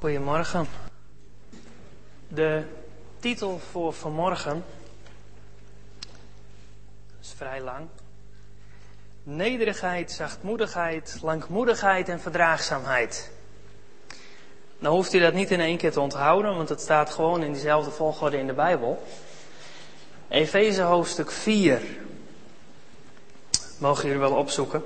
Goedemorgen. De titel voor vanmorgen is vrij lang. Nederigheid, zachtmoedigheid, langmoedigheid en verdraagzaamheid. Nou hoeft u dat niet in één keer te onthouden, want het staat gewoon in diezelfde volgorde in de Bijbel. Efeze hoofdstuk 4. Mogen jullie wel opzoeken.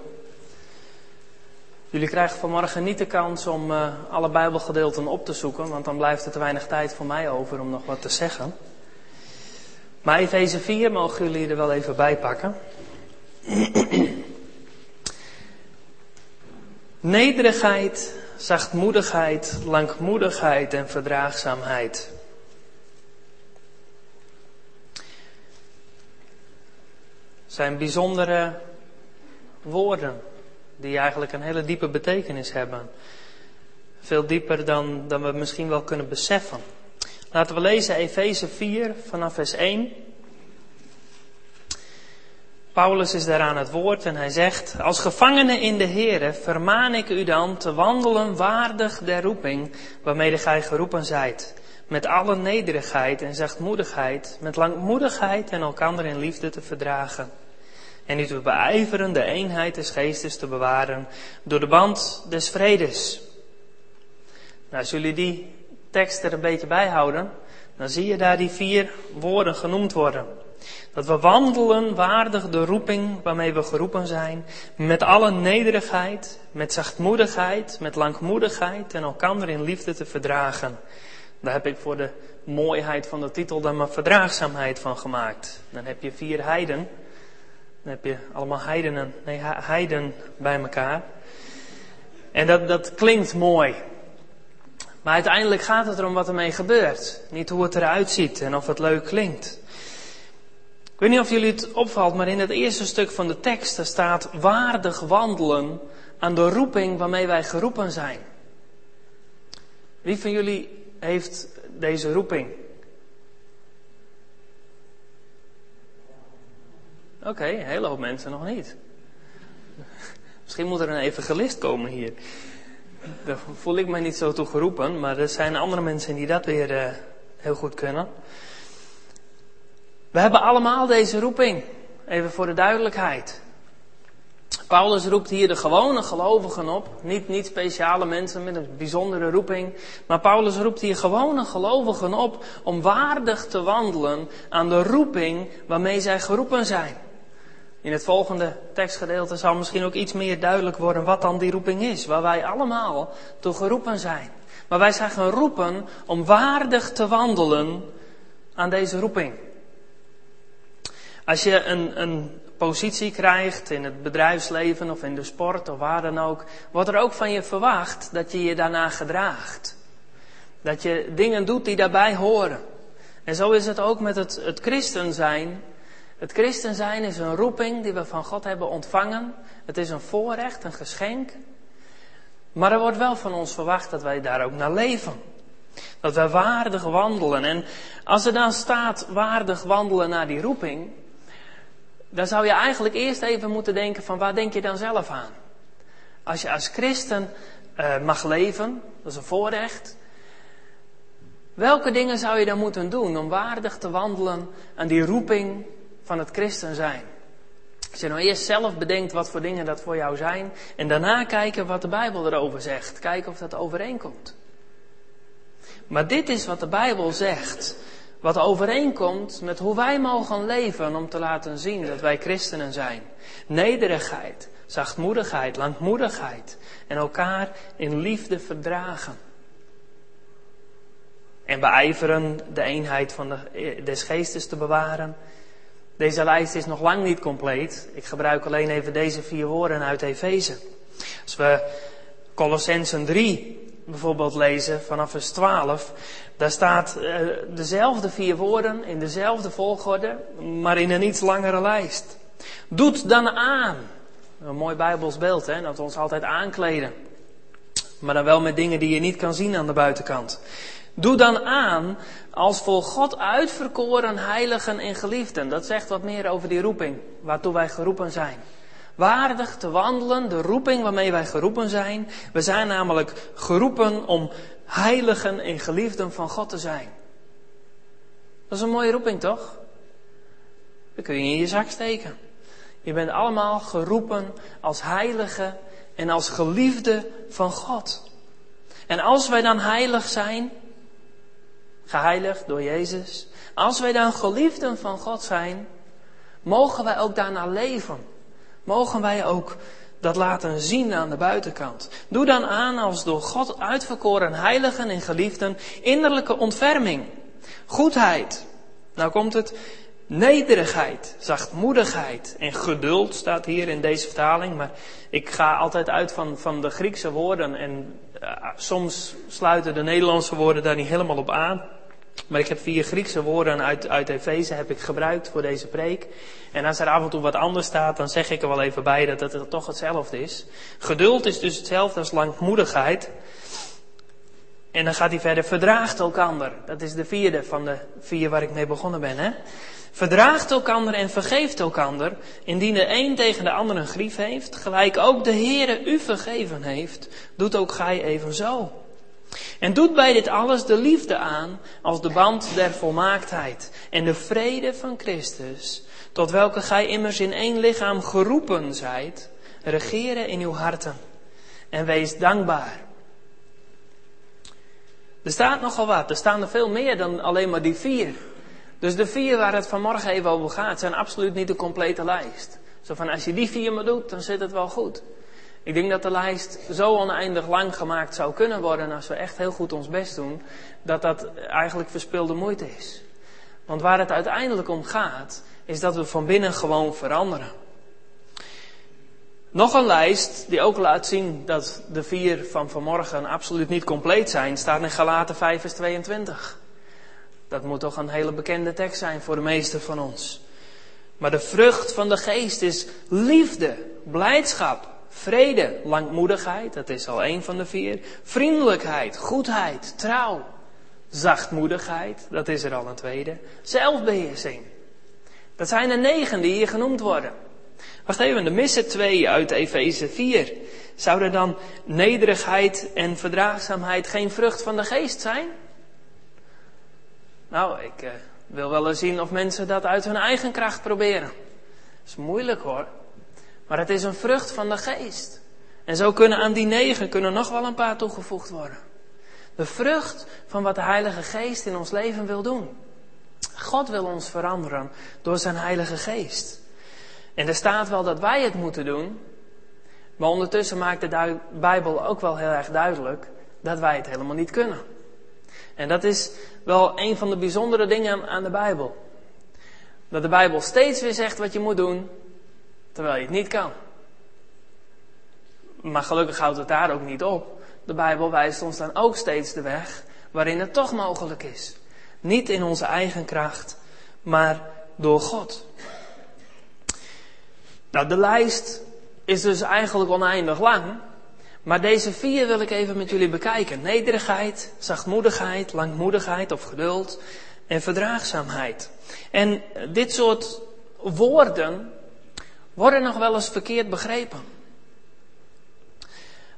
Jullie krijgen vanmorgen niet de kans om uh, alle Bijbelgedeelten op te zoeken, want dan blijft er te weinig tijd voor mij over om nog wat te zeggen. Maar Efeze 4 mogen jullie er wel even bij pakken. Nederigheid, zachtmoedigheid, langmoedigheid en verdraagzaamheid. Zijn bijzondere woorden die eigenlijk een hele diepe betekenis hebben. Veel dieper dan, dan we misschien wel kunnen beseffen. Laten we lezen Efeze 4 vanaf vers 1. Paulus is daar aan het woord en hij zegt, als gevangene in de Here vermaan ik u dan te wandelen waardig der roeping waarmee gij geroepen zijt. Met alle nederigheid en zachtmoedigheid, met langmoedigheid en elkander in liefde te verdragen en u te beijveren de eenheid des geestes te bewaren door de band des vredes. Nou, als jullie die tekst er een beetje bijhouden, dan zie je daar die vier woorden genoemd worden. Dat we wandelen waardig de roeping waarmee we geroepen zijn, met alle nederigheid, met zachtmoedigheid, met langmoedigheid en elkander in liefde te verdragen. Daar heb ik voor de mooiheid van de titel dan maar verdraagzaamheid van gemaakt. Dan heb je vier heiden dan heb je allemaal heidenen, nee, heiden bij elkaar. En dat, dat klinkt mooi. Maar uiteindelijk gaat het erom wat ermee gebeurt. Niet hoe het eruit ziet en of het leuk klinkt. Ik weet niet of jullie het opvalt, maar in het eerste stuk van de tekst staat waardig wandelen aan de roeping waarmee wij geroepen zijn. Wie van jullie heeft deze roeping? Oké, een hele hoop mensen nog niet. Misschien moet er een evangelist komen hier. Daar voel ik mij niet zo toe geroepen, maar er zijn andere mensen die dat weer uh, heel goed kunnen. We hebben allemaal deze roeping. Even voor de duidelijkheid. Paulus roept hier de gewone gelovigen op. Niet, niet speciale mensen met een bijzondere roeping. Maar Paulus roept hier gewone gelovigen op om waardig te wandelen aan de roeping waarmee zij geroepen zijn. In het volgende tekstgedeelte zal misschien ook iets meer duidelijk worden wat dan die roeping is, waar wij allemaal toe geroepen zijn. Maar wij zijn geroepen om waardig te wandelen aan deze roeping. Als je een, een positie krijgt in het bedrijfsleven of in de sport of waar dan ook, wordt er ook van je verwacht dat je je daarna gedraagt. Dat je dingen doet die daarbij horen. En zo is het ook met het, het christen zijn het christen zijn is een roeping die we van God hebben ontvangen. Het is een voorrecht, een geschenk. Maar er wordt wel van ons verwacht dat wij daar ook naar leven. Dat wij waardig wandelen. En als er dan staat waardig wandelen naar die roeping, dan zou je eigenlijk eerst even moeten denken van waar denk je dan zelf aan? Als je als christen uh, mag leven, dat is een voorrecht. Welke dingen zou je dan moeten doen om waardig te wandelen aan die roeping van het christen zijn. Als je nou eerst zelf bedenkt wat voor dingen dat voor jou zijn. En daarna kijken wat de Bijbel erover zegt. Kijken of dat overeenkomt. Maar dit is wat de Bijbel zegt. Wat overeenkomt met hoe wij mogen leven om te laten zien dat wij christenen zijn. Nederigheid, zachtmoedigheid, langmoedigheid. En elkaar in liefde verdragen. En beijveren de eenheid van de, des geestes te bewaren deze lijst is nog lang niet compleet. Ik gebruik alleen even deze vier woorden uit Efeze. Als we Colossensen 3 bijvoorbeeld lezen vanaf vers 12, daar staat uh, dezelfde vier woorden in dezelfde volgorde, maar in een iets langere lijst. Doet dan aan. Een mooi Bijbels beeld, hè, dat we ons altijd aankleden. Maar dan wel met dingen die je niet kan zien aan de buitenkant. Doe dan aan als voor God uitverkoren heiligen en geliefden. Dat zegt wat meer over die roeping, waartoe wij geroepen zijn. Waardig te wandelen, de roeping waarmee wij geroepen zijn. We zijn namelijk geroepen om heiligen en geliefden van God te zijn. Dat is een mooie roeping, toch? Dat kun je in je zak steken. Je bent allemaal geroepen als heilige en als geliefde van God. En als wij dan heilig zijn, geheiligd door Jezus, als wij dan geliefden van God zijn, mogen wij ook daarna leven. Mogen wij ook dat laten zien aan de buitenkant. Doe dan aan als door God uitverkoren heiligen en geliefden innerlijke ontferming, goedheid. Nou komt het nederigheid, zachtmoedigheid en geduld staat hier in deze vertaling. Maar ik ga altijd uit van, van de Griekse woorden en soms sluiten de Nederlandse woorden daar niet helemaal op aan. Maar ik heb vier Griekse woorden uit, uit Efeze heb ik gebruikt voor deze preek. En als er af en toe wat anders staat, dan zeg ik er wel even bij dat het toch hetzelfde is. Geduld is dus hetzelfde als langmoedigheid. En dan gaat hij verder, verdraagt elkander. Dat is de vierde van de vier waar ik mee begonnen ben. Hè? Verdraagt elkander en vergeeft elkander, indien de een tegen de ander een grief heeft, gelijk ook de Heere u vergeven heeft, doet ook gij evenzo. En doet bij dit alles de liefde aan als de band der volmaaktheid en de vrede van Christus, tot welke gij immers in één lichaam geroepen zijt, regeren in uw harten en wees dankbaar. Er staat nogal wat, er staan er veel meer dan alleen maar die vier. Dus de vier waar het vanmorgen even over gaat, zijn absoluut niet de complete lijst. Zo van, als je die vier maar doet, dan zit het wel goed. Ik denk dat de lijst zo oneindig lang gemaakt zou kunnen worden als we echt heel goed ons best doen, dat dat eigenlijk verspilde moeite is. Want waar het uiteindelijk om gaat, is dat we van binnen gewoon veranderen. Nog een lijst die ook laat zien dat de vier van vanmorgen absoluut niet compleet zijn, staat in Galaten 5 vers 22. Dat moet toch een hele bekende tekst zijn voor de meesten van ons. Maar de vrucht van de geest is liefde, blijdschap, vrede, langmoedigheid, dat is al één van de vier. Vriendelijkheid, goedheid, trouw, zachtmoedigheid, dat is er al een tweede. Zelfbeheersing. Dat zijn er negen die hier genoemd worden. Wacht even, er missen twee uit Efeze 4. Zouden dan nederigheid en verdraagzaamheid geen vrucht van de geest zijn? Nou, ik uh, wil wel eens zien of mensen dat uit hun eigen kracht proberen. Dat is moeilijk hoor. Maar het is een vrucht van de geest. En zo kunnen aan die negen kunnen nog wel een paar toegevoegd worden. De vrucht van wat de Heilige Geest in ons leven wil doen. God wil ons veranderen door zijn Heilige Geest. En er staat wel dat wij het moeten doen. Maar ondertussen maakt de Bijbel ook wel heel erg duidelijk dat wij het helemaal niet kunnen. En dat is wel een van de bijzondere dingen aan de Bijbel. Dat de Bijbel steeds weer zegt wat je moet doen, terwijl je het niet kan. Maar gelukkig houdt het daar ook niet op. De Bijbel wijst ons dan ook steeds de weg waarin het toch mogelijk is. Niet in onze eigen kracht, maar door God. Nou, de lijst is dus eigenlijk oneindig lang. Maar deze vier wil ik even met jullie bekijken. Nederigheid, zachtmoedigheid, langmoedigheid of geduld en verdraagzaamheid. En dit soort woorden worden nog wel eens verkeerd begrepen.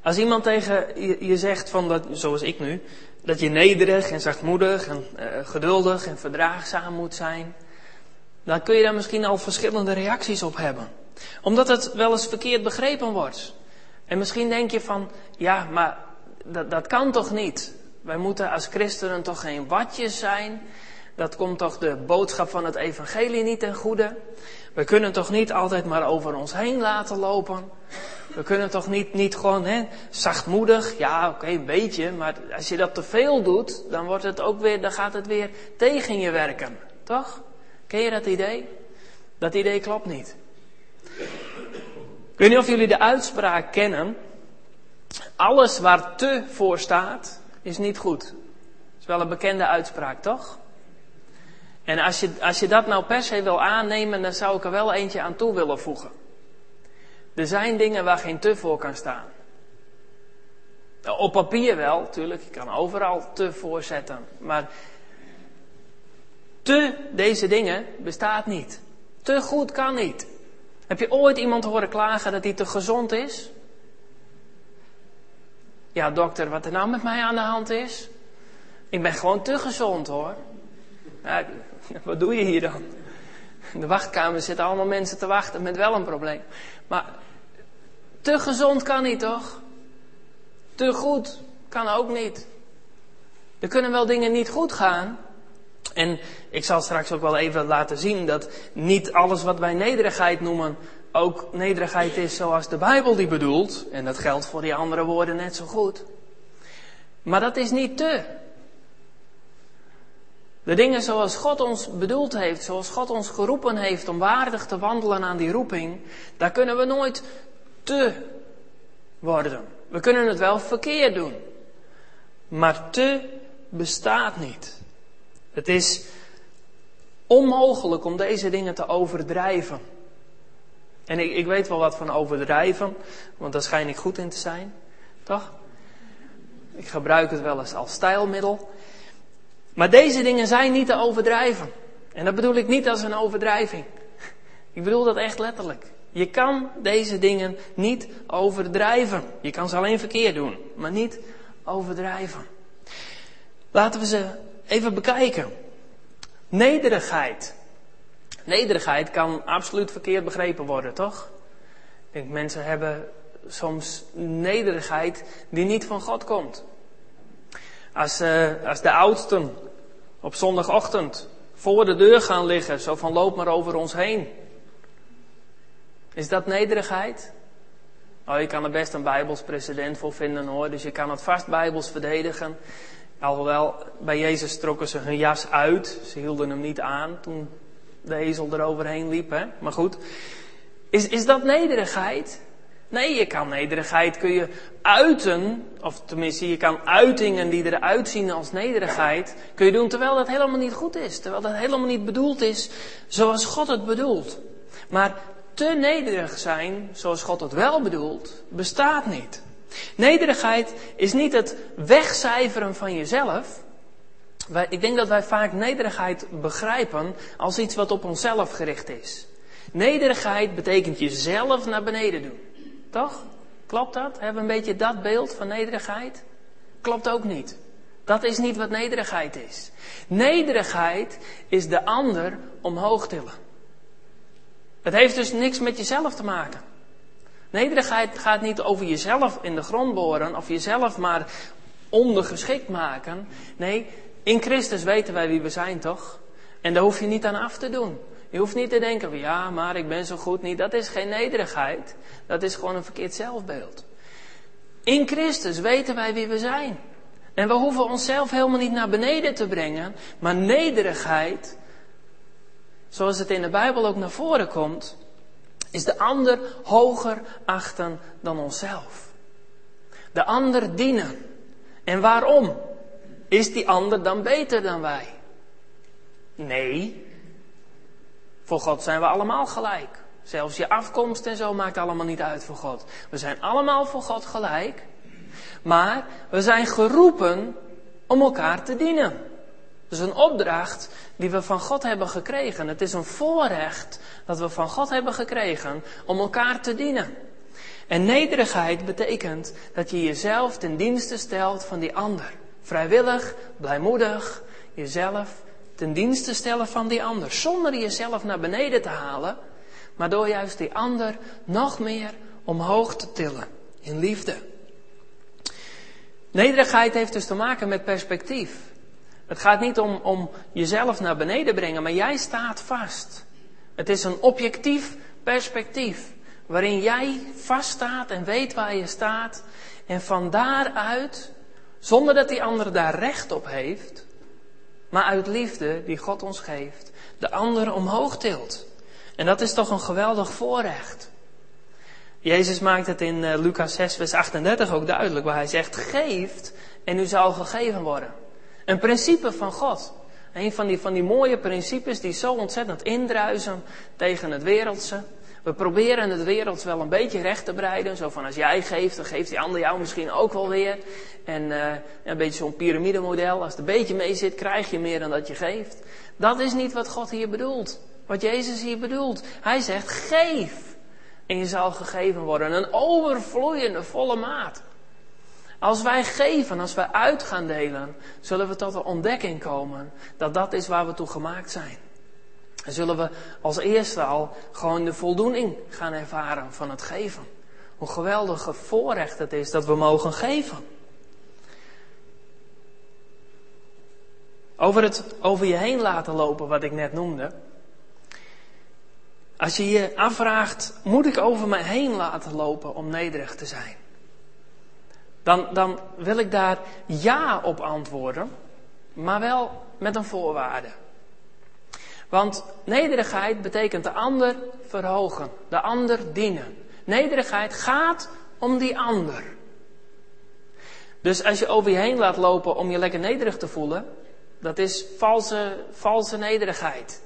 Als iemand tegen je, zegt van dat, zoals ik nu, dat je nederig en zachtmoedig en uh, geduldig en verdraagzaam moet zijn, dan kun je daar misschien al verschillende reacties op hebben. Omdat het wel eens verkeerd begrepen wordt. En misschien denk je van, ja, maar dat, dat kan toch niet? Wij moeten als christenen toch geen watjes zijn? Dat komt toch de boodschap van het evangelie niet ten goede? We kunnen toch niet altijd maar over ons heen laten lopen? We kunnen toch niet, niet gewoon hè, zachtmoedig, ja oké, een beetje, maar als je dat te veel doet, dan, wordt het ook weer, dan gaat het weer tegen je werken. Toch? Ken je dat idee? Dat idee klopt niet. Ik weet niet of jullie de uitspraak kennen. Alles waar te voor staat, is niet goed. Dat is wel een bekende uitspraak, toch? En als je, als je dat nou per se wil aannemen, dan zou ik er wel eentje aan toe willen voegen. Er zijn dingen waar geen te voor kan staan. Op papier wel, natuurlijk. Je kan overal te voor zetten. Maar te deze dingen bestaat niet. Te goed kan niet. Heb je ooit iemand horen klagen dat hij te gezond is? Ja, dokter, wat er nou met mij aan de hand is? Ik ben gewoon te gezond hoor. Wat doe je hier dan? In de wachtkamer zitten allemaal mensen te wachten met wel een probleem. Maar te gezond kan niet toch? Te goed kan ook niet. Er kunnen wel dingen niet goed gaan. En ik zal straks ook wel even laten zien dat niet alles wat wij nederigheid noemen ook nederigheid is zoals de Bijbel die bedoelt. En dat geldt voor die andere woorden net zo goed. Maar dat is niet te. De dingen zoals God ons bedoeld heeft, zoals God ons geroepen heeft om waardig te wandelen aan die roeping, daar kunnen we nooit te worden. We kunnen het wel verkeerd doen. Maar te bestaat niet. Het is onmogelijk om deze dingen te overdrijven. En ik, ik weet wel wat van overdrijven, want daar schijn ik goed in te zijn. Toch? Ik gebruik het wel eens als stijlmiddel. Maar deze dingen zijn niet te overdrijven. En dat bedoel ik niet als een overdrijving. Ik bedoel dat echt letterlijk. Je kan deze dingen niet overdrijven. Je kan ze alleen verkeerd doen, maar niet overdrijven. Laten we ze even bekijken. Nederigheid. Nederigheid kan absoluut verkeerd begrepen worden, toch? Ik denk, mensen hebben soms nederigheid die niet van God komt. Als, uh, als de oudsten op zondagochtend voor de deur gaan liggen, zo van loop maar over ons heen. Is dat nederigheid? Oh, je kan er best een Bijbels president voor vinden hoor, dus je kan het vast Bijbels verdedigen. Alhoewel, bij Jezus trokken ze hun jas uit, ze hielden hem niet aan toen de ezel eroverheen liep, hè? maar goed. Is, is dat nederigheid? Nee, je kan nederigheid kun je uiten, of tenminste je kan uitingen die eruit zien als nederigheid, kun je doen terwijl dat helemaal niet goed is. Terwijl dat helemaal niet bedoeld is zoals God het bedoelt. Maar te nederig zijn zoals God het wel bedoelt, bestaat niet. Nederigheid is niet het wegcijferen van jezelf. ik denk dat wij vaak nederigheid begrijpen als iets wat op onszelf gericht is. Nederigheid betekent jezelf naar beneden doen. Toch? Klopt dat? Hebben we een beetje dat beeld van nederigheid? Klopt ook niet. Dat is niet wat nederigheid is. Nederigheid is de ander omhoog tillen. Het heeft dus niks met jezelf te maken. Nederigheid gaat niet over jezelf in de grond boren of jezelf maar ondergeschikt maken. Nee, in Christus weten wij wie we zijn, toch? En daar hoef je niet aan af te doen. Je hoeft niet te denken van ja, maar ik ben zo goed niet. Dat is geen nederigheid. Dat is gewoon een verkeerd zelfbeeld. In Christus weten wij wie we zijn. En we hoeven onszelf helemaal niet naar beneden te brengen. Maar nederigheid, zoals het in de Bijbel ook naar voren komt, is de ander hoger achten dan onszelf. De ander dienen. En waarom? Is die ander dan beter dan wij? Nee, voor God zijn we allemaal gelijk. Zelfs je afkomst en zo maakt allemaal niet uit voor God. We zijn allemaal voor God gelijk. Maar we zijn geroepen om elkaar te dienen. Is een opdracht die we van God hebben gekregen. Het is een voorrecht dat we van God hebben gekregen om elkaar te dienen. En nederigheid betekent dat je jezelf ten dienste stelt van die ander. Vrijwillig, blijmoedig, jezelf ten dienste stellen van die ander. Zonder jezelf naar beneden te halen, maar door juist die ander nog meer omhoog te tillen. In liefde. Nederigheid heeft dus te maken met perspectief. Het gaat niet om, om jezelf naar beneden brengen, maar jij staat vast. Het is een objectief perspectief. Waarin jij vaststaat en weet waar je staat. En van daaruit, zonder dat die ander daar recht op heeft, maar uit liefde die God ons geeft, de ander omhoog tilt. En dat is toch een geweldig voorrecht. Jezus maakt het in uh, Lucas 6, vers 38 ook duidelijk, waar hij zegt: geeft en u zal gegeven worden. Een principe van God. Een van die, van die mooie principes die zo ontzettend indruisen tegen het wereldse. We proberen het wereld wel een beetje recht te breiden. Zo van als jij geeft, dan geeft die ander jou misschien ook wel weer. En uh, een beetje zo'n piramidemodel. Als het een beetje mee zit, krijg je meer dan dat je geeft. Dat is niet wat God hier bedoelt. Wat Jezus hier bedoelt. Hij zegt, geef. En je zal gegeven worden. Een overvloeiende, volle maat. Als wij geven, als wij uit gaan delen, zullen we tot de ontdekking komen dat dat is waar we toe gemaakt zijn. En zullen we als eerste al gewoon de voldoening gaan ervaren van het geven. Hoe geweldige voorrecht het is dat we mogen geven. Over het over je heen laten lopen, wat ik net noemde. Als je je afvraagt, moet ik over mij heen laten lopen om nederig te zijn? Dan, dan wil ik daar ja op antwoorden, maar wel met een voorwaarde. Want nederigheid betekent de ander verhogen, de ander dienen. Nederigheid gaat om die ander. Dus als je over je heen laat lopen om je lekker nederig te voelen, dat is valse, valse nederigheid.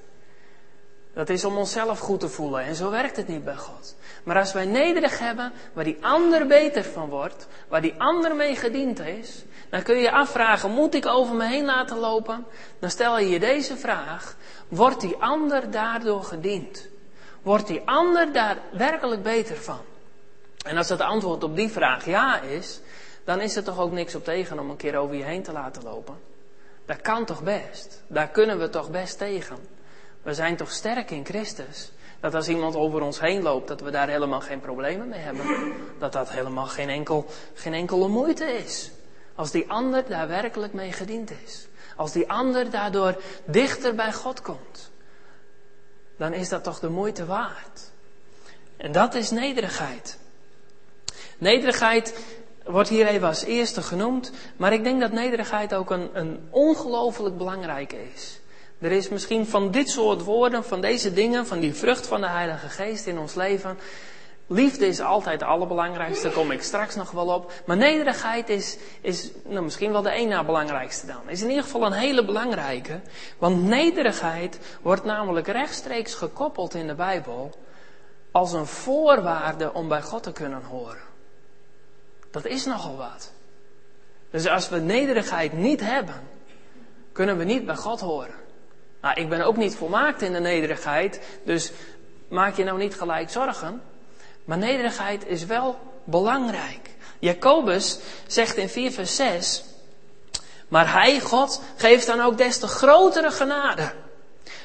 Dat is om onszelf goed te voelen. En zo werkt het niet bij God. Maar als wij nederig hebben, waar die ander beter van wordt, waar die ander mee gediend is, dan kun je je afvragen, moet ik over me heen laten lopen? Dan stel je je deze vraag, wordt die ander daardoor gediend? Wordt die ander daar werkelijk beter van? En als het antwoord op die vraag ja is, dan is er toch ook niks op tegen om een keer over je heen te laten lopen. Dat kan toch best? Daar kunnen we toch best tegen? We zijn toch sterk in Christus? Dat als iemand over ons heen loopt, dat we daar helemaal geen problemen mee hebben. Dat dat helemaal geen, enkel, geen enkele moeite is. Als die ander daar werkelijk mee gediend is. Als die ander daardoor dichter bij God komt. Dan is dat toch de moeite waard. En dat is nederigheid. Nederigheid wordt hier even als eerste genoemd. Maar ik denk dat nederigheid ook een, een ongelooflijk belangrijke is. Er is misschien van dit soort woorden, van deze dingen, van die vrucht van de Heilige Geest in ons leven. Liefde is altijd het allerbelangrijkste, daar kom ik straks nog wel op. Maar nederigheid is, is nou, misschien wel de ene na belangrijkste dan. Is in ieder geval een hele belangrijke. Want nederigheid wordt namelijk rechtstreeks gekoppeld in de Bijbel als een voorwaarde om bij God te kunnen horen. Dat is nogal wat. Dus als we nederigheid niet hebben, kunnen we niet bij God horen. Nou, ik ben ook niet volmaakt in de nederigheid, dus maak je nou niet gelijk zorgen. Maar nederigheid is wel belangrijk. Jacobus zegt in 4 vers 6, maar hij, God, geeft dan ook des te grotere genade.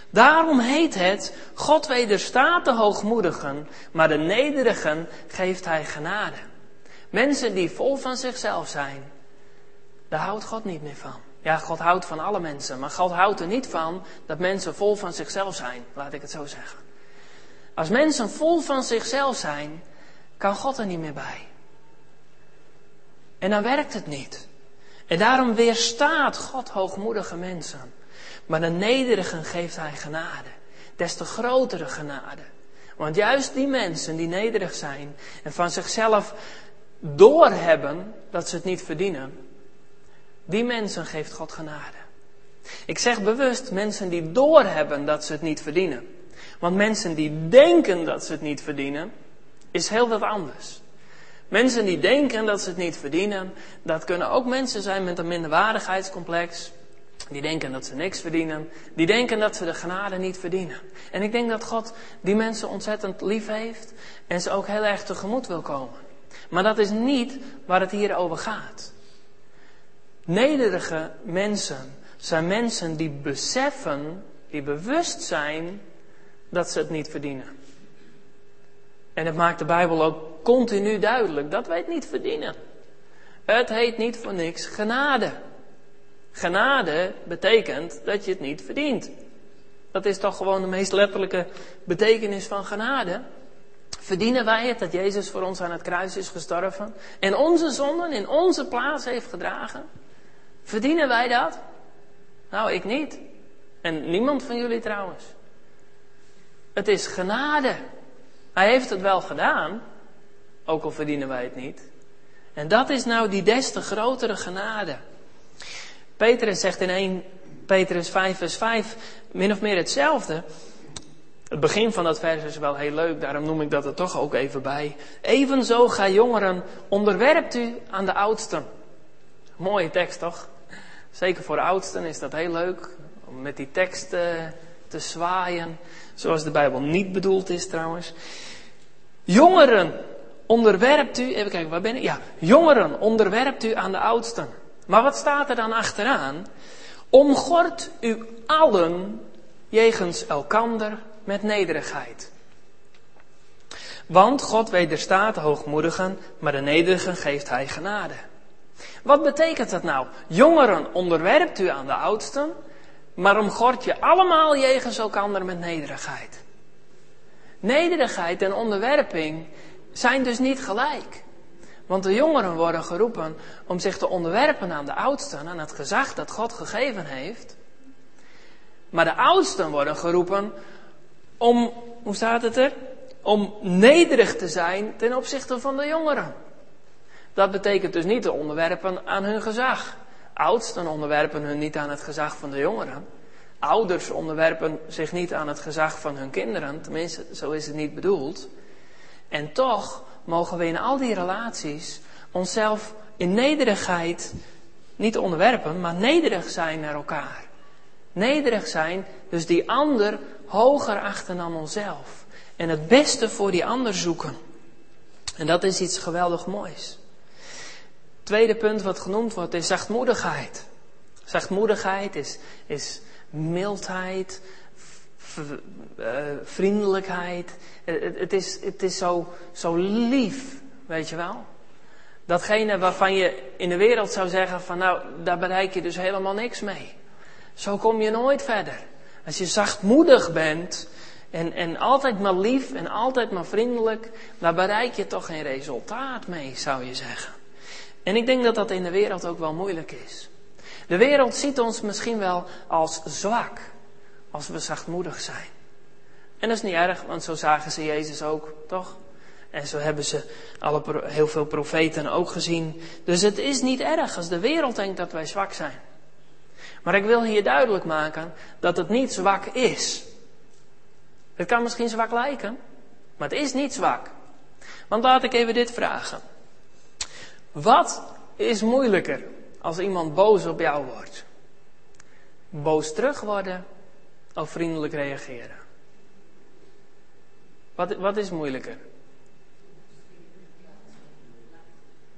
Daarom heet het, God wederstaat de hoogmoedigen, maar de nederigen geeft hij genade. Mensen die vol van zichzelf zijn, daar houdt God niet meer van. Ja, God houdt van alle mensen, maar God houdt er niet van dat mensen vol van zichzelf zijn, laat ik het zo zeggen. Als mensen vol van zichzelf zijn, kan God er niet meer bij. En dan werkt het niet. En daarom weerstaat God hoogmoedige mensen. Maar de nederigen geeft hij genade. Des te grotere genade. Want juist die mensen die nederig zijn en van zichzelf doorhebben dat ze het niet verdienen, die mensen geeft God genade. Ik zeg bewust mensen die doorhebben dat ze het niet verdienen. Want mensen die denken dat ze het niet verdienen, is heel wat anders. Mensen die denken dat ze het niet verdienen, dat kunnen ook mensen zijn met een minderwaardigheidscomplex. Die denken dat ze niks verdienen. Die denken dat ze de genade niet verdienen. En ik denk dat God die mensen ontzettend lief heeft en ze ook heel erg tegemoet wil komen. Maar dat is niet waar het hier over gaat. Nederige mensen zijn mensen die beseffen, die bewust zijn dat ze het niet verdienen. En het maakt de Bijbel ook continu duidelijk dat wij het niet verdienen. Het heet niet voor niks genade. Genade betekent dat je het niet verdient. Dat is toch gewoon de meest letterlijke betekenis van genade. Verdienen wij het dat Jezus voor ons aan het kruis is gestorven en onze zonden in onze plaats heeft gedragen? Verdienen wij dat? Nou, ik niet. En niemand van jullie trouwens. Het is genade. Hij heeft het wel gedaan, ook al verdienen wij het niet. En dat is nou die des te grotere genade. Petrus zegt in 1 Petrus 5 vers 5 min of meer hetzelfde. Het begin van dat vers is wel heel leuk, daarom noem ik dat er toch ook even bij. Evenzo, ga jongeren, onderwerpt u aan de oudsten. Mooie tekst toch? Zeker voor oudsten is dat heel leuk om met die tekst te zwaaien. Zoals de Bijbel niet bedoeld is trouwens. Jongeren, onderwerpt u, even kijken, waar ben ik? Ja, jongeren, onderwerpt u aan de oudsten. Maar wat staat er dan achteraan? Omgord u allen jegens elkander met nederigheid. Want God wederstaat de hoogmoedigen, maar de nederigen geeft hij genade. Wat betekent dat nou? Jongeren, onderwerpt u aan de oudsten, maar omgord je allemaal jegens elkander met nederigheid. Nederigheid en onderwerping zijn dus niet gelijk. Want de jongeren worden geroepen om zich te onderwerpen aan de oudsten, aan het gezag dat God gegeven heeft. Maar de oudsten worden geroepen om, hoe staat het er? Om nederig te zijn ten opzichte van de jongeren. Dat betekent dus niet te onderwerpen aan hun gezag. Oudsten onderwerpen hun niet aan het gezag van de jongeren. Ouders onderwerpen zich niet aan het gezag van hun kinderen. Tenminste, zo is het niet bedoeld. En toch mogen we in al die relaties onszelf in nederigheid niet onderwerpen, maar nederig zijn naar elkaar. Nederig zijn, dus die ander hoger achten dan onszelf. En het beste voor die ander zoeken. En dat is iets geweldig moois. Tweede punt wat genoemd wordt is zachtmoedigheid. Zachtmoedigheid is, is mildheid, uh, vriendelijkheid. Het, het, is, het is zo, zo lief, weet je wel. Datgene waarvan je in de wereld zou zeggen van nou, daar bereik je dus helemaal niks mee. Zo kom je nooit verder. Als je zachtmoedig bent en, en altijd maar lief en altijd maar vriendelijk, daar bereik je toch geen resultaat mee, zou je zeggen. En ik denk dat dat in de wereld ook wel moeilijk is. De wereld ziet ons misschien wel als zwak, als we zachtmoedig zijn. En dat is niet erg, want zo zagen ze Jezus ook, toch? En zo hebben ze alle, heel veel profeten ook gezien. Dus het is niet erg als de wereld denkt dat wij zwak zijn. Maar ik wil hier duidelijk maken dat het niet zwak is. Het kan misschien zwak lijken, maar het is niet zwak. Want laat ik even dit vragen. Wat is moeilijker als iemand boos op jou wordt? Boos terug worden of vriendelijk reageren? Wat, wat is moeilijker?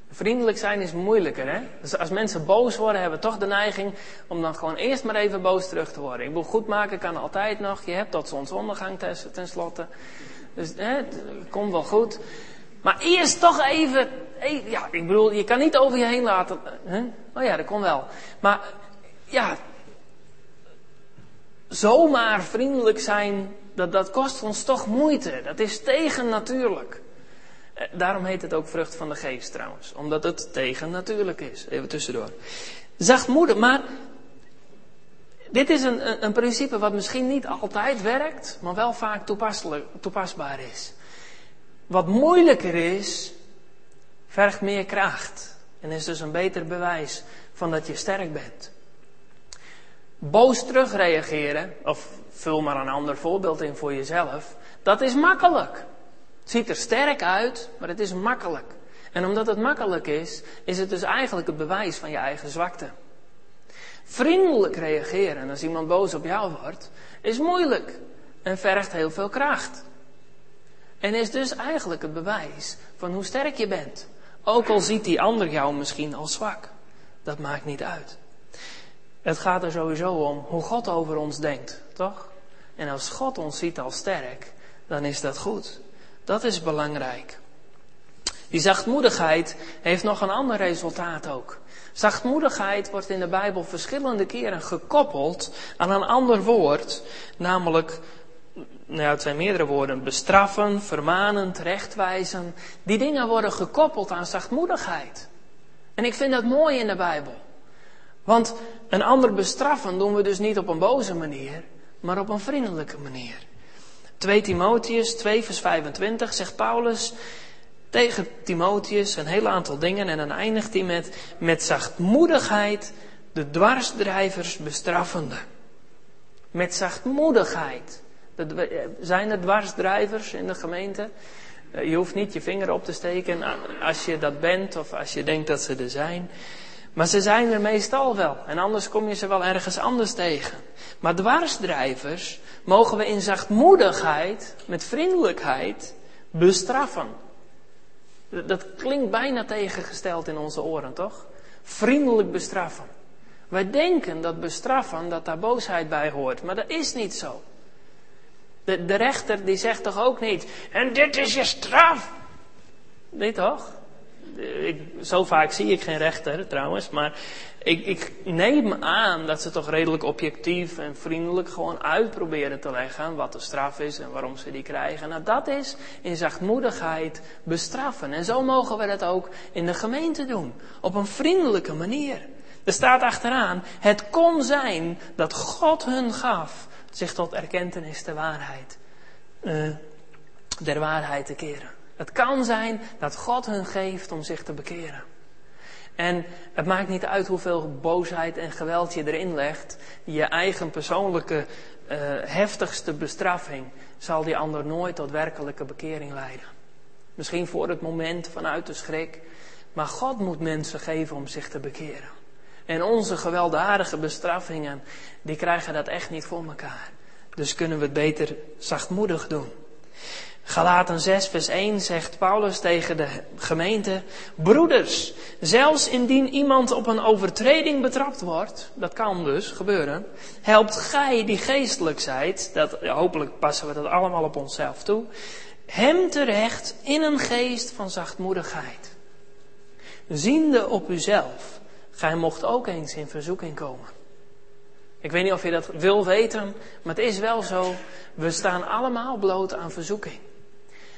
Vriendelijk zijn is moeilijker, hè? Dus als mensen boos worden, hebben we toch de neiging om dan gewoon eerst maar even boos terug te worden. Ik wil goed maken kan altijd nog. Je hebt tot zonsondergang tenslotte. Dus hè, het komt wel goed. Maar eerst toch even, ja, ik bedoel, je kan niet over je heen laten. Hè? Oh ja, dat kon wel. Maar ja, zomaar vriendelijk zijn, dat, dat kost ons toch moeite. Dat is tegennatuurlijk. Eh, daarom heet het ook vrucht van de geest trouwens. Omdat het tegennatuurlijk is. Even tussendoor. Zachtmoedig, maar dit is een, een principe wat misschien niet altijd werkt, maar wel vaak toepasbaar is. Wat moeilijker is, vergt meer kracht. En is dus een beter bewijs van dat je sterk bent. Boos terugreageren, of vul maar een ander voorbeeld in voor jezelf, dat is makkelijk. Het ziet er sterk uit, maar het is makkelijk. En omdat het makkelijk is, is het dus eigenlijk het bewijs van je eigen zwakte. Vriendelijk reageren als iemand boos op jou wordt, is moeilijk en vergt heel veel kracht. En is dus eigenlijk het bewijs van hoe sterk je bent. Ook al ziet die ander jou misschien als zwak. Dat maakt niet uit. Het gaat er sowieso om hoe God over ons denkt, toch? En als God ons ziet als sterk, dan is dat goed. Dat is belangrijk. Die zachtmoedigheid heeft nog een ander resultaat ook. Zachtmoedigheid wordt in de Bijbel verschillende keren gekoppeld aan een ander woord, namelijk nou het zijn meerdere woorden, bestraffen, vermanen, terechtwijzen. Die dingen worden gekoppeld aan zachtmoedigheid. En ik vind dat mooi in de Bijbel. Want een ander bestraffen doen we dus niet op een boze manier, maar op een vriendelijke manier. 2 Timotheus 2 vers 25 zegt Paulus tegen Timotheus een heel aantal dingen en dan eindigt hij met met zachtmoedigheid de dwarsdrijvers bestraffende. Met zachtmoedigheid. Zijn er dwarsdrijvers in de gemeente? Eh, je hoeft niet je vinger op te steken als je dat bent of als je denkt dat ze er zijn. Maar ze zijn er meestal wel. En anders kom je ze wel ergens anders tegen. Maar dwarsdrijvers mogen we in zachtmoedigheid, met vriendelijkheid, bestraffen. Dat klinkt bijna tegengesteld in onze oren, toch? Vriendelijk bestraffen. Wij denken dat bestraffen, dat daar boosheid bij hoort, maar dat is niet zo. De, de rechter die zegt toch ook niet, en dit is je straf. Nee toch? Ik, zo vaak zie ik geen rechter trouwens, maar ik, ik, neem aan dat ze toch redelijk objectief en vriendelijk gewoon uitproberen te leggen wat de straf is en waarom ze die krijgen. Nou, dat is in zachtmoedigheid bestraffen. En zo mogen we dat ook in de gemeente doen. Op een vriendelijke manier. Er staat achteraan, het kon zijn dat God hun gaf zich tot erkentenis der waarheid, uh, der waarheid te keren. Het kan zijn dat God hun geeft om zich te bekeren. En het maakt niet uit hoeveel boosheid en geweld je erin legt. Je eigen persoonlijke uh, heftigste bestraffing zal die ander nooit tot werkelijke bekering leiden. Misschien voor het moment vanuit de schrik. Maar God moet mensen geven om zich te bekeren. En onze gewelddadige bestraffingen, die krijgen dat echt niet voor elkaar. Dus kunnen we het beter zachtmoedig doen. Galaten 6, vers 1 zegt Paulus tegen de gemeente: Broeders, zelfs indien iemand op een overtreding betrapt wordt, dat kan dus gebeuren, helpt gij die geestelijk zijt, dat, hopelijk passen we dat allemaal op onszelf toe, hem terecht in een geest van zachtmoedigheid. Ziende op uzelf, gij mocht ook eens in verzoeking komen. Ik weet niet of je dat wil weten, maar het is wel zo. We staan allemaal bloot aan verzoeking.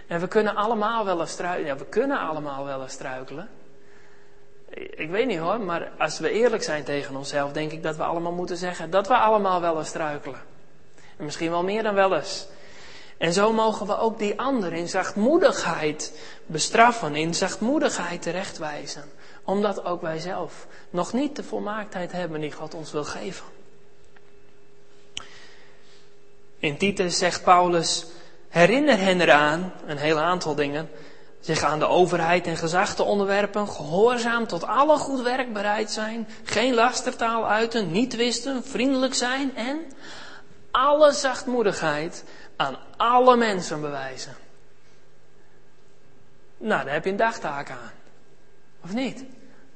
En we kunnen allemaal wel eens struikelen. Ja, we kunnen allemaal wel eens struikelen. Ik weet niet hoor, maar als we eerlijk zijn tegen onszelf, denk ik dat we allemaal moeten zeggen dat we allemaal wel eens struikelen. En misschien wel meer dan wel eens. En zo mogen we ook die ander in zachtmoedigheid bestraffen, in zachtmoedigheid terechtwijzen. Omdat ook wij zelf nog niet de volmaaktheid hebben die God ons wil geven. In Titus zegt Paulus, herinner hen eraan, een heel aantal dingen, zich aan de overheid en gezag te onderwerpen, gehoorzaam tot alle goed werk bereid zijn, geen lastertaal uiten, niet twisten, vriendelijk zijn en alle zachtmoedigheid aan alle mensen bewijzen. Nou, daar heb je een dagtaak aan. Of niet?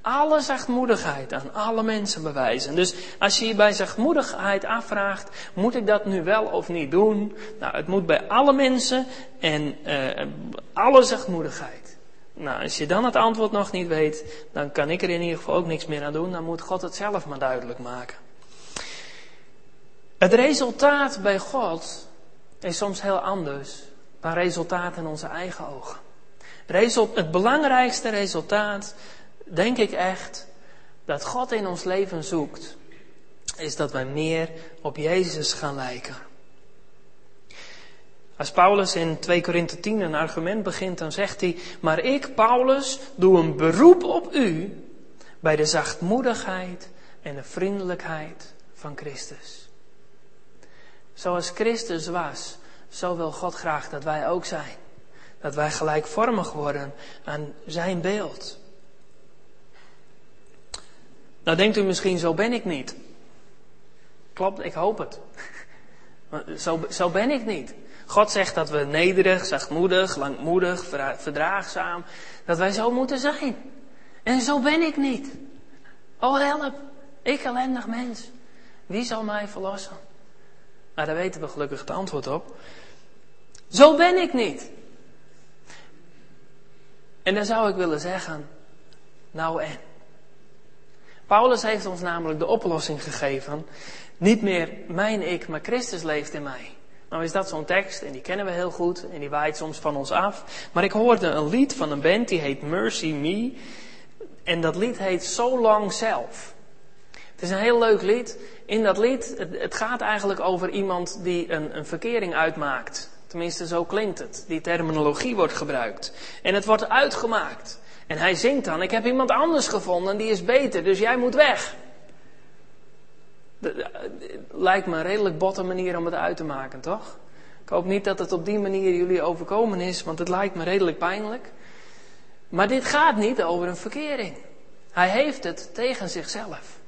Alle zachtmoedigheid aan alle mensen bewijzen. Dus als je je bij zachtmoedigheid afvraagt, moet ik dat nu wel of niet doen? Nou, het moet bij alle mensen en uh, alle zachtmoedigheid. Nou, als je dan het antwoord nog niet weet, dan kan ik er in ieder geval ook niks meer aan doen. Dan moet God het zelf maar duidelijk maken. Het resultaat bij God is soms heel anders dan resultaat in onze eigen ogen. Het belangrijkste resultaat denk ik echt dat God in ons leven zoekt, is dat wij meer op Jezus gaan lijken. Als Paulus in 2 Korinthe 10 een argument begint, dan zegt hij, maar ik, Paulus, doe een beroep op u bij de zachtmoedigheid en de vriendelijkheid van Christus. Zoals Christus was, zo wil God graag dat wij ook zijn. Dat wij gelijkvormig worden aan zijn beeld. Nou denkt u misschien, zo ben ik niet. Klopt, ik hoop het. Zo, zo ben ik niet. God zegt dat we nederig, zachtmoedig, langmoedig, verdraagzaam, dat wij zo moeten zijn. En zo ben ik niet. Oh help, ik ellendig mens. Wie zal mij verlossen? Nou, daar weten we gelukkig het antwoord op. Zo ben ik niet. En dan zou ik willen zeggen, nou en. Paulus heeft ons namelijk de oplossing gegeven. Niet meer mijn ik, maar Christus leeft in mij. Nou is dat zo'n tekst en die kennen we heel goed en die waait soms van ons af. Maar ik hoorde een lied van een band die heet Mercy Me. En dat lied heet So Long Self. Het is een heel leuk lied. In dat lied, het, gaat eigenlijk over iemand die een, een verkering uitmaakt. Tenminste, zo klinkt het. Die terminologie wordt gebruikt. En het wordt uitgemaakt. En hij zingt dan, ik heb iemand anders gevonden, die is beter, dus jij moet weg. Lijkt me een redelijk botte manier om het uit te maken, toch? Ik hoop niet dat het op die manier jullie overkomen is, want het lijkt me redelijk pijnlijk. Maar dit gaat niet over een verkering. Hij heeft het tegen zichzelf.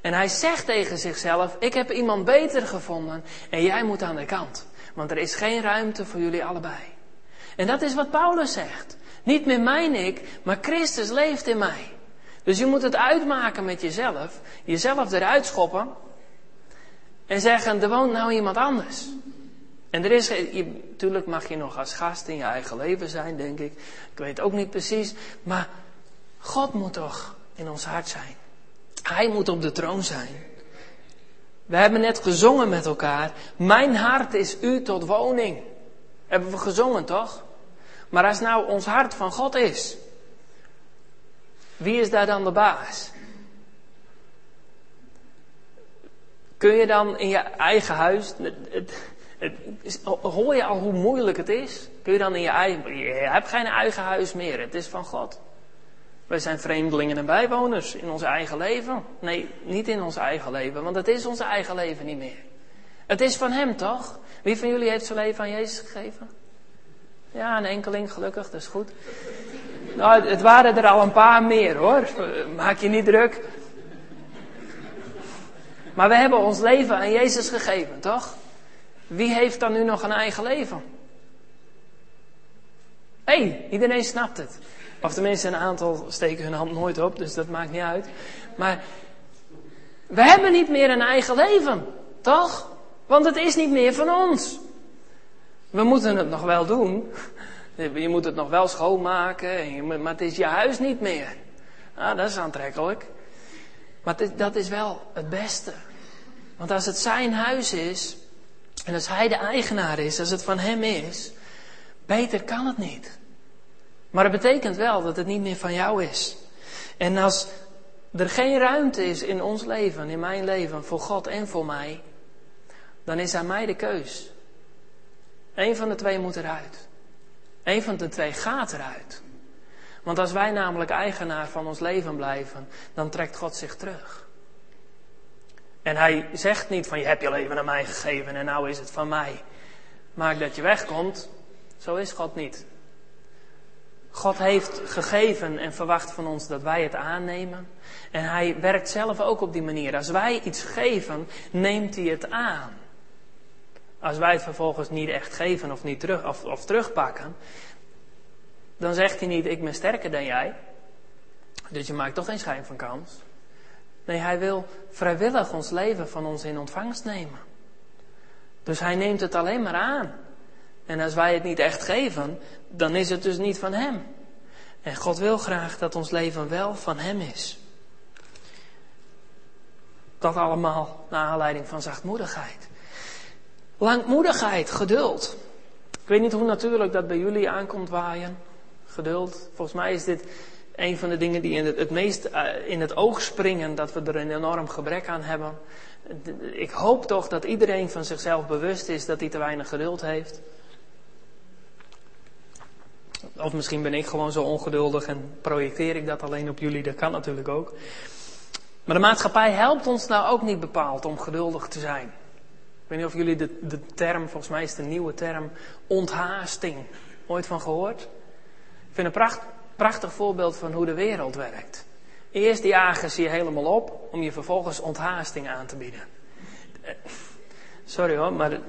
En hij zegt tegen zichzelf, ik heb iemand beter gevonden en jij moet aan de kant. Want er is geen ruimte voor jullie allebei. En dat is wat Paulus zegt. Niet meer mijn ik, maar Christus leeft in mij. Dus je moet het uitmaken met jezelf, jezelf eruit schoppen en zeggen, er woont nou iemand anders. En er is, natuurlijk mag je nog als gast in je eigen leven zijn, denk ik. Ik weet ook niet precies, maar God moet toch in ons hart zijn. Hij moet op de troon zijn. We hebben net gezongen met elkaar. Mijn hart is u tot woning. Hebben we gezongen toch? Maar als nou ons hart van God is, wie is daar dan de baas? Kun je dan in je eigen huis, hoor je al hoe moeilijk het is? Kun je dan in je eigen, je hebt geen eigen huis meer, het is van God. Wij zijn vreemdelingen en bijwoners in ons eigen leven. Nee, niet in ons eigen leven, want het is ons eigen leven niet meer. Het is van Hem toch? Wie van jullie heeft zijn leven aan Jezus gegeven? Ja, een enkeling, gelukkig, dat is goed. Nou, het waren er al een paar meer hoor. Maak je niet druk. Maar we hebben ons leven aan Jezus gegeven, toch? Wie heeft dan nu nog een eigen leven? Hé, hey, iedereen snapt het. Of tenminste, een aantal steken hun hand nooit op, dus dat maakt niet uit. Maar we hebben niet meer een eigen leven, toch? Want het is niet meer van ons. We moeten het nog wel doen. Je moet het nog wel schoonmaken, maar het is je huis niet meer. Nou, dat is aantrekkelijk. Maar dat is wel het beste. Want als het zijn huis is, en als hij de eigenaar is, als het van hem is, beter kan het niet. Maar het betekent wel dat het niet meer van jou is. En als er geen ruimte is in ons leven, in mijn leven, voor God en voor mij, dan is aan mij de keus. Eén van de twee moet eruit. Eén van de twee gaat eruit. Want als wij namelijk eigenaar van ons leven blijven, dan trekt God zich terug. En hij zegt niet van je hebt je leven aan mij gegeven en nou is het van mij. Maak dat je wegkomt. Zo is God niet. God heeft gegeven en verwacht van ons dat wij het aannemen. En hij werkt zelf ook op die manier. Als wij iets geven, neemt hij het aan. Als wij het vervolgens niet echt geven of, niet terug, of, of terugpakken, dan zegt hij niet: Ik ben sterker dan jij. Dus je maakt toch geen schijn van kans. Nee, hij wil vrijwillig ons leven van ons in ontvangst nemen. Dus hij neemt het alleen maar aan. En als wij het niet echt geven, dan is het dus niet van Hem. En God wil graag dat ons leven wel van Hem is. Dat allemaal naar aanleiding van zachtmoedigheid. Langmoedigheid, geduld. Ik weet niet hoe natuurlijk dat bij jullie aankomt waaien. Geduld. Volgens mij is dit een van de dingen die in het, meest eh, in het oog springen, dat we er een enorm gebrek aan hebben. Ik hoop toch dat iedereen van zichzelf bewust is dat hij te weinig geduld heeft. Of misschien ben ik gewoon zo ongeduldig en projecteer ik dat alleen op jullie, dat kan natuurlijk ook. Maar de maatschappij helpt ons nou ook niet bepaald om geduldig te zijn. Weet niet of jullie de, de term, volgens mij is een nieuwe term, onthaasting, ooit van gehoord? Ik vind een pracht, prachtig voorbeeld van hoe de wereld werkt. Eerst jagen ze je helemaal op om je vervolgens onthaasting aan te bieden. Sorry hoor, maar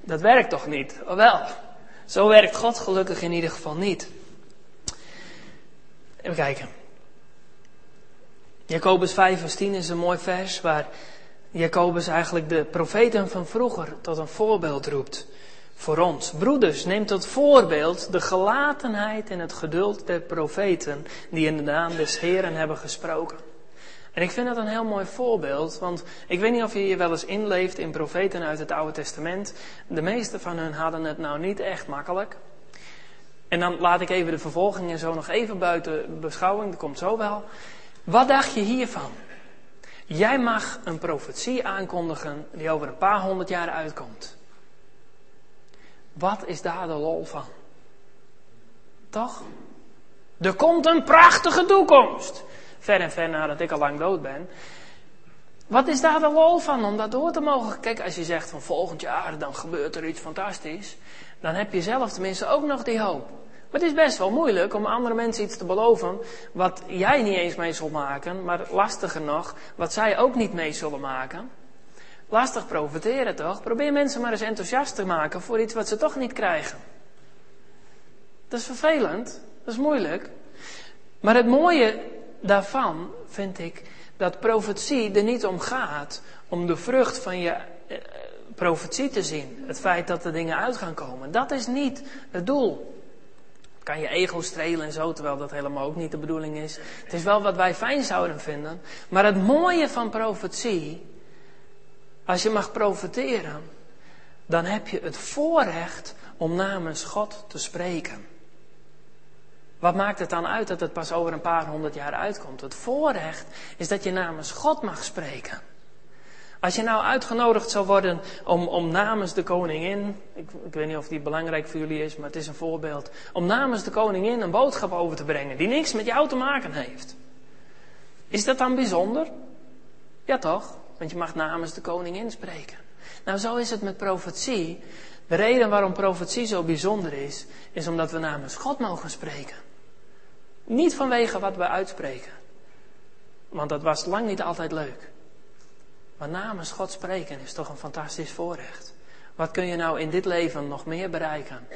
dat werkt toch niet? Of wel? Zo werkt God gelukkig in ieder geval niet. Even kijken. Jacobus 5 vers 10 is een mooi vers waar Jacobus eigenlijk de profeten van vroeger tot een voorbeeld roept voor ons. Broeders, neem tot voorbeeld de gelatenheid en het geduld der profeten die in de naam des Heren hebben gesproken. En ik vind dat een heel mooi voorbeeld, want ik weet niet of je je wel eens inleeft in profeten uit het Oude Testament. De meeste van hen hadden het nou niet echt makkelijk. En dan laat ik even de vervolging en zo nog even buiten beschouwing, dat komt zo wel. Wat dacht je hiervan? Jij mag een profetie aankondigen die over een paar honderd jaar uitkomt. Wat is daar de lol van? Toch? Er komt een prachtige toekomst. Ver en ver nadat ik al lang dood ben. Wat is daar de lol van om dat door te mogen? Kijk, als je zegt van volgend jaar dan gebeurt er iets fantastisch. Dan heb je zelf tenminste ook nog die hoop. Maar het is best wel moeilijk om andere mensen iets te beloven wat jij niet eens mee zult maken, maar lastiger nog, wat zij ook niet mee zullen maken. Lastig profiteren toch? Probeer mensen maar eens enthousiast te maken voor iets wat ze toch niet krijgen. Dat is vervelend. Dat is moeilijk. Maar het mooie daarvan vind ik dat profetie er niet om gaat om de vrucht van je eh, profetie te zien. Het feit dat er dingen uit gaan komen. Dat is niet het doel. Kan je ego strelen en zo, terwijl dat helemaal ook niet de bedoeling is. Het is wel wat wij fijn zouden vinden. Maar het mooie van profetie, als je mag profeteren, dan heb je het voorrecht om namens God te spreken. Wat maakt het dan uit dat het pas over een paar honderd jaar uitkomt? Het voorrecht is dat je namens God mag spreken. Als je nou uitgenodigd zou worden om, om namens de koningin, ik, ik weet niet of die belangrijk voor jullie is, maar het is een voorbeeld, om namens de koningin een boodschap over te brengen die niks met jou te maken heeft. Is dat dan bijzonder? Ja toch? Want je mag namens de koningin spreken. Nou, zo is het met profetie. De reden waarom profetie zo bijzonder is, is omdat we namens God mogen spreken. Niet vanwege wat we uitspreken. Want dat was lang niet altijd leuk. Maar namens God spreken is toch een fantastisch voorrecht. Wat kun je nou in dit leven nog meer bereiken?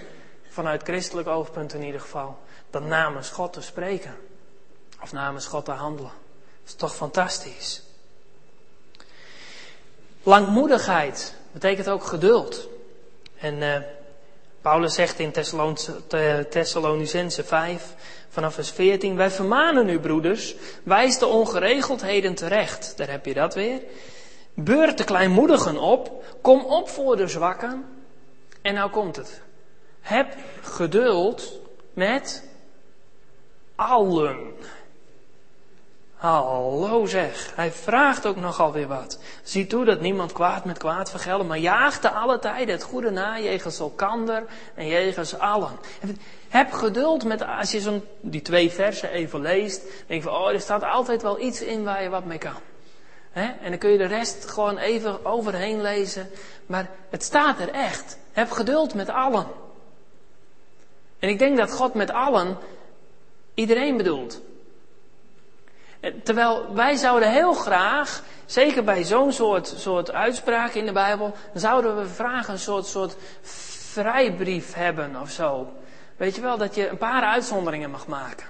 Vanuit christelijk oogpunt in ieder geval. Dan namens God te spreken. Of namens God te handelen. Dat is toch fantastisch. Langmoedigheid betekent ook geduld. En uh, Paulus zegt in Thessalonicense 5, vanaf vers 14, wij vermanen u broeders, wijs de ongeregeldheden terecht. Daar heb je dat weer. Beurt de kleinmoedigen op, kom op voor de zwakken. En nou komt het. Heb geduld met allen. Hallo zeg, hij vraagt ook nogal weer wat. Zie toe dat niemand kwaad met kwaad vergeldt, maar jaag te alle tijden het goede na, jegens elkander en jegens allen. Heb geduld met, als je zo'n, die twee versen even leest, denk je van, oh, er staat altijd wel iets in waar je wat mee kan. En dan kun je de rest gewoon even overheen lezen, maar het staat er echt. Heb geduld met allen. En ik denk dat God met allen iedereen bedoelt. Terwijl wij zouden heel graag, zeker bij zo'n soort, soort uitspraak in de Bijbel, zouden we vragen een soort, soort vrijbrief hebben of zo. Weet je wel, dat je een paar uitzonderingen mag maken.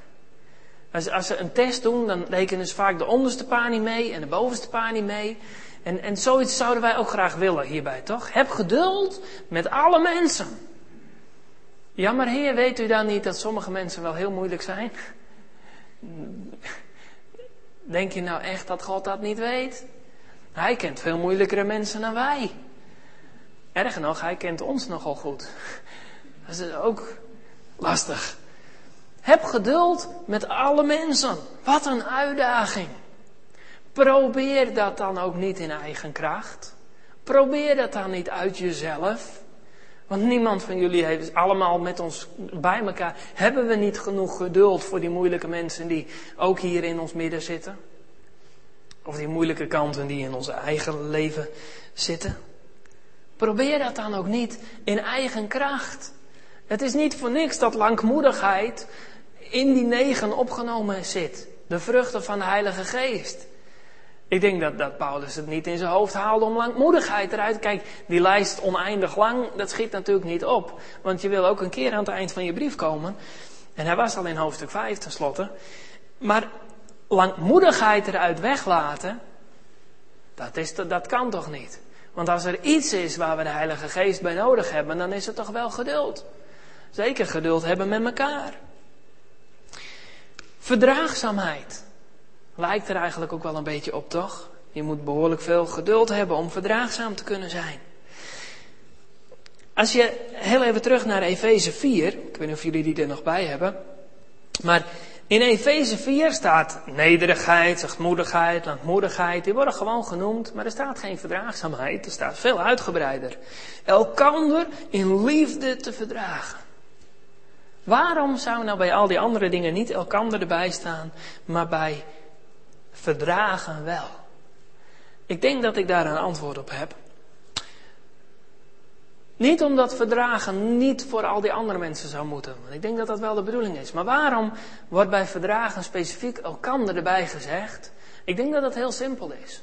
Als, als ze een test doen, dan rekenen ze vaak de onderste paar niet mee en de bovenste paar niet mee. En, en zoiets zouden wij ook graag willen hierbij, toch? Heb geduld met alle mensen. Ja, maar Heer, weet u dan niet dat sommige mensen wel heel moeilijk zijn? Denk je nou echt dat God dat niet weet? Hij kent veel moeilijkere mensen dan wij. Erger nog, hij kent ons nogal goed. Dat is ook lastig. Heb geduld met alle mensen. Wat een uitdaging. Probeer dat dan ook niet in eigen kracht. Probeer dat dan niet uit jezelf. Want niemand van jullie heeft allemaal met ons bij elkaar. Hebben we niet genoeg geduld voor die moeilijke mensen die ook hier in ons midden zitten? Of die moeilijke kanten die in ons eigen leven zitten? Probeer dat dan ook niet in eigen kracht. Het is niet voor niks dat langmoedigheid in die negen opgenomen zit. De vruchten van de Heilige Geest. Ik denk dat, dat Paulus het niet in zijn hoofd haalde om langmoedigheid eruit. Kijk, die lijst oneindig lang, dat schiet natuurlijk niet op. Want je wil ook een keer aan het eind van je brief komen. En hij was al in hoofdstuk 5 tenslotte. Maar langmoedigheid eruit weglaten, dat, is, dat kan toch niet? Want als er iets is waar we de Heilige Geest bij nodig hebben, dan is het toch wel geduld. Zeker geduld hebben met elkaar. Verdraagzaamheid. Lijkt er eigenlijk ook wel een beetje op, toch? Je moet behoorlijk veel geduld hebben om verdraagzaam te kunnen zijn. Als je heel even terug naar Efeze 4, ik weet niet of jullie die er nog bij hebben, maar in Efeze 4 staat nederigheid, zachtmoedigheid, langmoedigheid, die worden gewoon genoemd, maar er staat geen verdraagzaamheid, er staat veel uitgebreider. Elkander in liefde te verdragen. Waarom zou nou bij al die andere dingen niet elkander erbij staan, maar bij verdragen wel? Ik denk dat ik daar een antwoord op heb. Niet omdat verdragen niet voor al die andere mensen zou moeten. Want ik denk dat dat wel de bedoeling is. Maar waarom wordt bij verdragen specifiek elkander erbij gezegd? Ik denk dat het heel simpel is.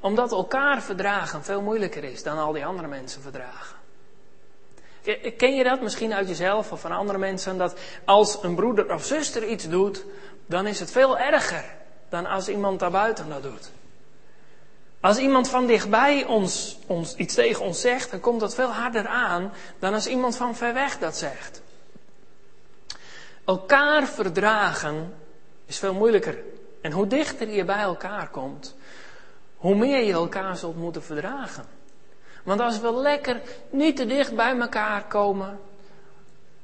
Omdat elkaar verdragen veel moeilijker is dan al die andere mensen verdragen. Ken je dat misschien uit jezelf of van andere mensen? Dat als een broeder of zuster iets doet, dan is het veel erger dan als iemand daarbuiten dat doet. Als iemand van dichtbij ons, ons iets tegen ons zegt, dan komt dat veel harder aan dan als iemand van ver weg dat zegt. Elkaar verdragen is veel moeilijker. En hoe dichter je bij elkaar komt, hoe meer je elkaar zult moeten verdragen. Want als we lekker niet te dicht bij elkaar komen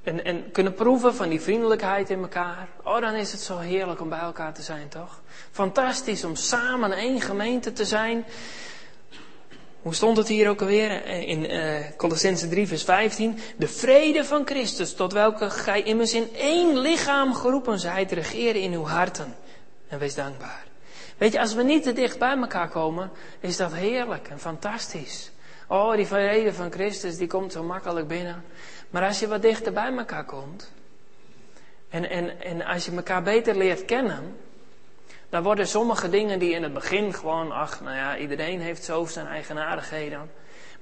en, en kunnen proeven van die vriendelijkheid in elkaar, oh dan is het zo heerlijk om bij elkaar te zijn, toch? Fantastisch om samen één gemeente te zijn. Hoe stond het hier ook alweer in uh, Colossense 3 vers 15? De vrede van Christus, tot welke gij immers in één lichaam geroepen zijt, regeren in uw harten. En wees dankbaar. Weet je, als we niet te dicht bij elkaar komen, is dat heerlijk en fantastisch. Oh, die vrede van Christus, die komt zo makkelijk binnen. Maar als je wat dichter bij elkaar komt, en, en, en als je elkaar beter leert kennen, dan worden sommige dingen die in het begin gewoon, ach, nou ja, iedereen heeft zo zijn eigenaardigheden.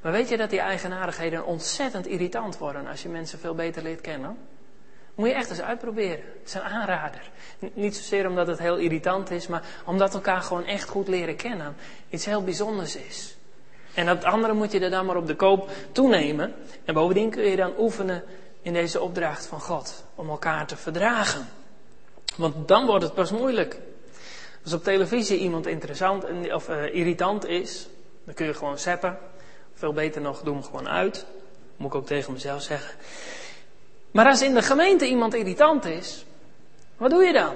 Maar weet je dat die eigenaardigheden ontzettend irritant worden als je mensen veel beter leert kennen? Moet je echt eens uitproberen. Het is een aanrader. Niet zozeer omdat het heel irritant is, maar omdat elkaar gewoon echt goed leren kennen iets heel bijzonders is. En dat andere moet je er dan maar op de koop toenemen. En bovendien kun je dan oefenen in deze opdracht van God. Om elkaar te verdragen. Want dan wordt het pas moeilijk. Als op televisie iemand interessant of uh, irritant is, dan kun je gewoon zeppen. Veel beter nog, doe hem gewoon uit. Moet ik ook tegen mezelf zeggen. Maar als in de gemeente iemand irritant is, wat doe je dan?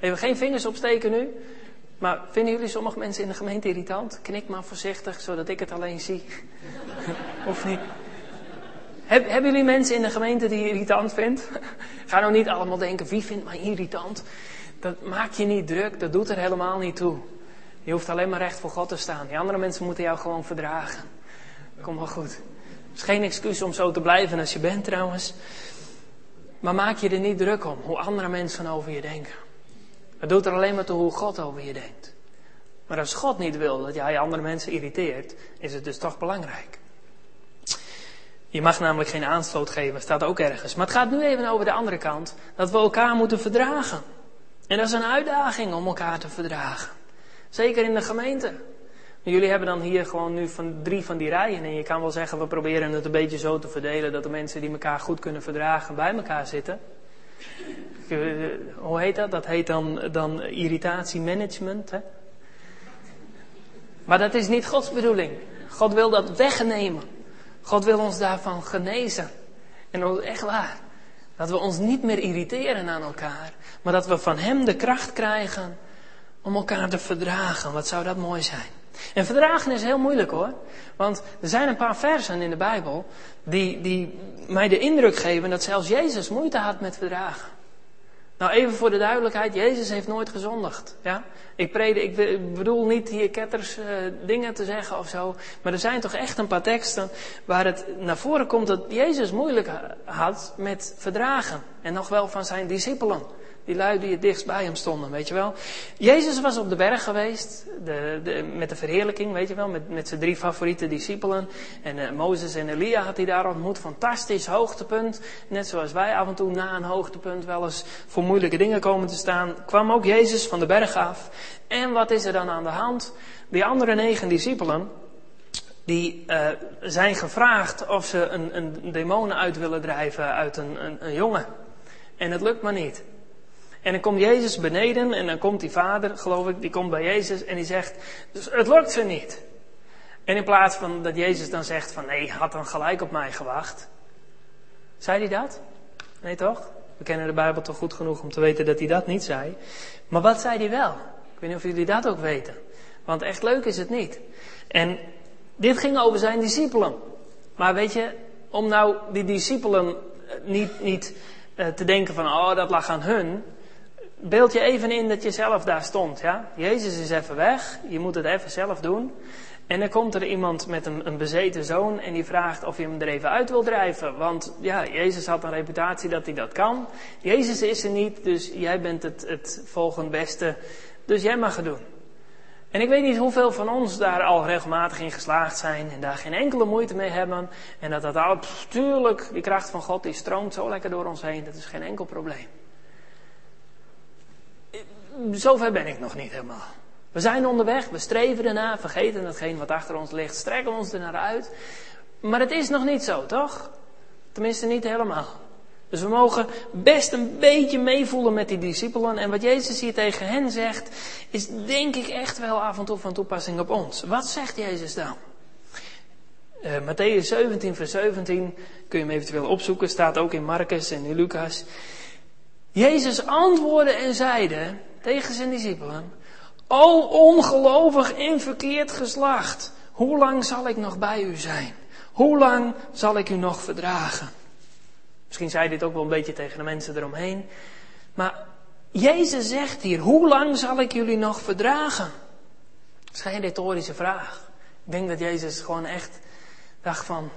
Even geen vingers opsteken nu. Maar vinden jullie sommige mensen in de gemeente irritant? Knik maar voorzichtig, zodat ik het alleen zie. of niet? hebben jullie mensen in de gemeente die je irritant vindt? Ga nou niet allemaal denken, wie vindt mij irritant? Dat maak je niet druk, dat doet er helemaal niet toe. Je hoeft alleen maar recht voor God te staan. Die andere mensen moeten jou gewoon verdragen. Kom wel goed. Het is geen excuus om zo te blijven als je bent trouwens. Maar maak je er niet druk om hoe andere mensen over je denken. Het doet er alleen maar toe hoe God over je denkt. Maar als God niet wil dat jij andere mensen irriteert, is het dus toch belangrijk. Je mag namelijk geen aanstoot geven, staat ook ergens. Maar het gaat nu even over de andere kant, dat we elkaar moeten verdragen. En dat is een uitdaging om elkaar te verdragen. Zeker in de gemeente. Jullie hebben dan hier gewoon nu van drie van die rijen. En je kan wel zeggen, we proberen het een beetje zo te verdelen dat de mensen die elkaar goed kunnen verdragen bij elkaar zitten. Eh, hoe heet dat? Dat heet dan, dan irritatiemanagement. Hè? Maar dat is niet Gods bedoeling. God wil dat wegnemen. God wil ons daarvan genezen. En echt waar. Dat we ons niet meer irriteren aan elkaar. Maar dat we van Hem de kracht krijgen om elkaar te verdragen. Wat zou dat mooi zijn. En verdragen is heel moeilijk hoor. Want er zijn een paar versen in de Bijbel die, die mij de indruk geven dat zelfs Jezus moeite had met verdragen. Nou, even voor de duidelijkheid, Jezus heeft nooit gezondigd. Ja? Ik, predik, ik bedoel niet hier ketters uh, dingen te zeggen of zo, maar er zijn toch echt een paar teksten waar het naar voren komt dat Jezus moeilijk had met verdragen. En nog wel van zijn discipelen. Die lui die het dichtst bij hem stonden, weet je wel. Jezus was op de berg geweest, de, met de verheerlijking, weet je wel, met, met zijn drie favoriete discipelen. En uh, Mozes en Elia had hij daar ontmoet. Fantastisch hoogtepunt. Net zoals wij af en toe na een hoogtepunt wel eens voor moeilijke dingen komen te staan, kwam ook Jezus van de berg af. En wat is er dan aan de hand? Die andere negen discipelen, die uh, zijn gevraagd of ze een, een demon uit willen drijven uit een, een, een jongen. En het lukt maar niet. En dan komt Jezus beneden en dan komt die vader, geloof ik, die komt bij Jezus en die zegt, dus het lukt ze niet. En in plaats van dat Jezus dan zegt van nee, had dan gelijk op mij gewacht. Zei hij dat? Nee toch? We kennen de Bijbel toch goed genoeg om te weten dat hij dat niet zei. Maar wat zei hij wel? Ik weet niet of jullie dat ook weten. Want echt leuk is het niet. En dit ging over zijn discipelen. Maar weet je, om nou die discipelen niet, niet uh, te denken van, oh dat lag aan hun. Beeld je even in dat je zelf daar stond, ja? Jezus is even weg, je moet het even zelf doen. En dan komt er iemand met een, een, bezeten zoon en die vraagt of je hem er even uit wil drijven. Want ja, Jezus had een reputatie dat hij dat kan. Jezus is er niet, dus jij bent het, het volgend beste. Dus jij mag het doen. En ik weet niet hoeveel van ons daar al regelmatig in geslaagd zijn en daar geen enkele moeite mee hebben. En dat dat al, die kracht van God die stroomt zo lekker door ons heen, dat is geen enkel probleem. Zover ben ik nog niet helemaal. We zijn onderweg, we streven ernaar, vergeten hetgeen wat achter ons ligt, strekken ons er naar uit. Maar het is nog niet zo, toch? Tenminste niet helemaal. Dus we mogen best een beetje meevoelen met die discipelen. En wat Jezus hier tegen hen zegt, is denk ik echt wel af en toe van toepassing op ons. Wat zegt Jezus dan? Uh, Matthäus 17, vers 17, kun je hem eventueel opzoeken, staat ook in Marcus en in Lucas. Jezus antwoordde en zeide tegen zijn discipelen, O ongelovig en verkeerd geslacht, hoe lang zal ik nog bij u zijn? Hoe lang zal ik u nog verdragen? Misschien zei dit ook wel een beetje tegen de mensen eromheen. Maar Jezus zegt hier, hoe lang zal ik jullie nog verdragen? Dat is geen retorische vraag. Ik denk dat Jezus gewoon echt dacht van,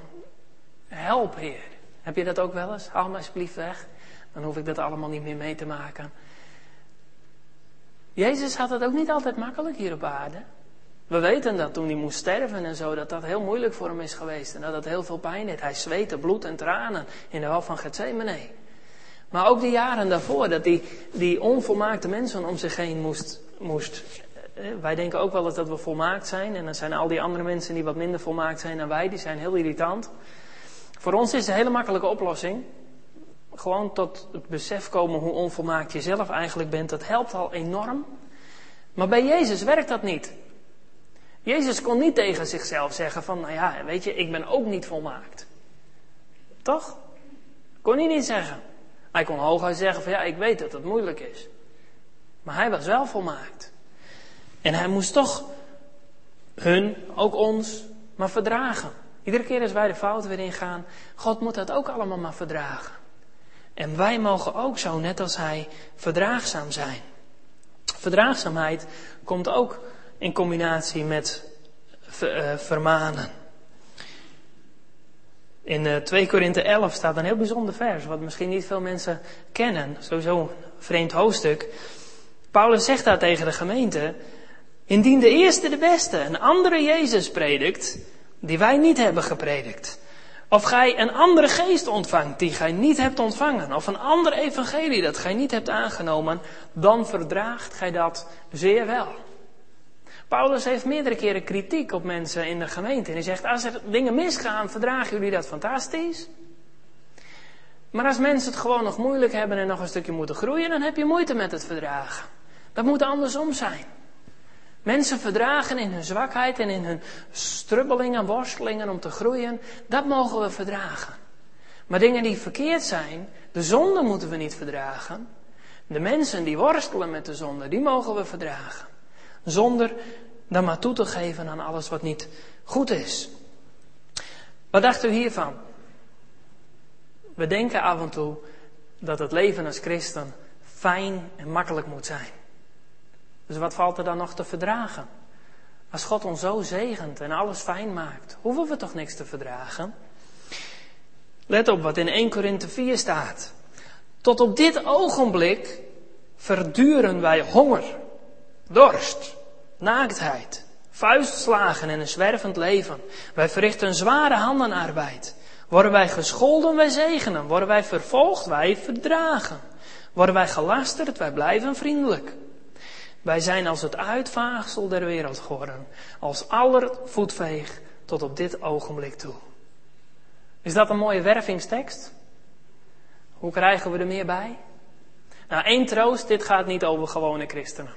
help Heer. Heb je dat ook wel eens? Haal me alsjeblieft weg. Dan hoef ik dat allemaal niet meer mee te maken. Jezus had het ook niet altijd makkelijk hier op aarde. We weten dat toen hij moest sterven en zo, dat dat heel moeilijk voor hem is geweest. En dat dat heel veel pijn deed. Hij zweette bloed en tranen in de hal van Gethsemane. Maar ook de jaren daarvoor, dat hij die onvolmaakte mensen om zich heen moest, moest. Eh, wij denken ook wel eens dat we volmaakt zijn. En dan zijn al die andere mensen die wat minder volmaakt zijn dan wij, die zijn heel irritant. Voor ons is een hele makkelijke oplossing. Gewoon tot het besef komen hoe onvolmaakt je zelf eigenlijk bent. Dat helpt al enorm. Maar bij Jezus werkt dat niet. Jezus kon niet tegen zichzelf zeggen van, nou ja, weet je, ik ben ook niet volmaakt. Toch? Kon hij niet zeggen. Hij kon hooguit zeggen van, ja, ik weet dat het moeilijk is. Maar hij was wel volmaakt. En hij moest toch hun, ook ons, maar verdragen. Iedere keer als wij de fout weer ingaan, God moet dat ook allemaal maar verdragen. En wij mogen ook zo, net als hij, verdraagzaam zijn. Verdraagzaamheid komt ook in combinatie met uh, vermanen. In uh, 2 Korinthe 11 staat een heel bijzonder vers, wat misschien niet veel mensen kennen. Sowieso een vreemd hoofdstuk. Paulus zegt daar tegen de gemeente, indien de eerste de beste een andere Jezus predikt, die wij niet hebben gepredikt. Of gij een andere geest ontvangt die gij niet hebt ontvangen. Of een ander evangelie dat gij niet hebt aangenomen. Dan verdraagt gij dat zeer wel. Paulus heeft meerdere keren kritiek op mensen in de gemeente. En hij zegt, als er dingen misgaan, verdragen jullie dat fantastisch. Maar als mensen het gewoon nog moeilijk hebben en nog een stukje moeten groeien, dan heb je moeite met het verdragen. Dat moet andersom zijn. Mensen verdragen in hun zwakheid en in hun strubbelingen, worstelingen om te groeien, dat mogen we verdragen. Maar dingen die verkeerd zijn, de zonde moeten we niet verdragen. De mensen die worstelen met de zonde, die mogen we verdragen. Zonder dan maar toe te geven aan alles wat niet goed is. Wat dacht u hiervan? We denken af en toe dat het leven als christen fijn en makkelijk moet zijn. Dus wat valt er dan nog te verdragen? Als God ons zo zegent en alles fijn maakt, hoeven we toch niks te verdragen? Let op wat in 1 Korinthe 4 staat. Tot op dit ogenblik verduren wij honger, dorst, naaktheid, vuistslagen en een zwervend leven. Wij verrichten zware handenarbeid. Worden wij gescholden, wij zegenen. Worden wij vervolgd, wij verdragen. Worden wij gelasterd, wij blijven vriendelijk. Wij zijn als het uitvaagsel der wereld geworden, als aller voetveeg tot op dit ogenblik toe. Is dat een mooie wervingstekst? Hoe krijgen we er meer bij? Nou, één troost, dit gaat niet over gewone christenen.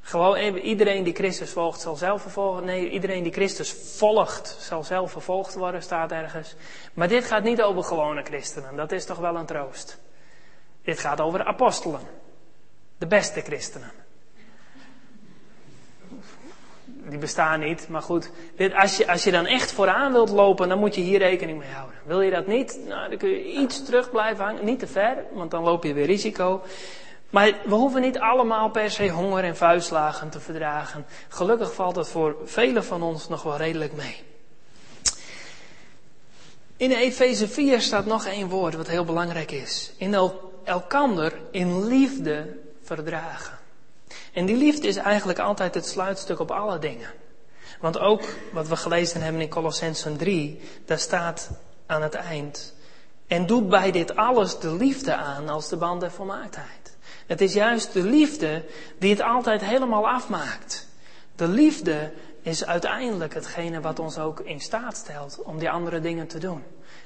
Gewoon iedereen die Christus volgt zal zelf vervolgen. Nee, iedereen die Christus volgt zal zelf vervolgd worden, staat ergens. Maar dit gaat niet over gewone christenen. Dat is toch wel een troost. Dit gaat over apostelen. De beste christenen die bestaan niet. Maar goed, als, je, als je dan echt vooraan wilt lopen, dan moet je hier rekening mee houden. Wil je dat niet, nou, dan kun je iets terug blijven hangen. Niet te ver, want dan loop je weer risico. Maar we hoeven niet allemaal per se honger en vuistslagen te verdragen. Gelukkig valt het voor velen van ons nog wel redelijk mee. In Efeze 4 staat nog één woord wat heel belangrijk is. In el, elkander in liefde verdragen. En die liefde is eigenlijk altijd het sluitstuk op alle dingen. Want ook wat we gelezen hebben in Colossensen 3, daar staat aan het eind. En doet bij dit alles de liefde aan als de band der volmaaktheid. Het is juist de liefde die het altijd helemaal afmaakt. De liefde is uiteindelijk hetgene wat ons ook in staat stelt om die andere dingen te doen.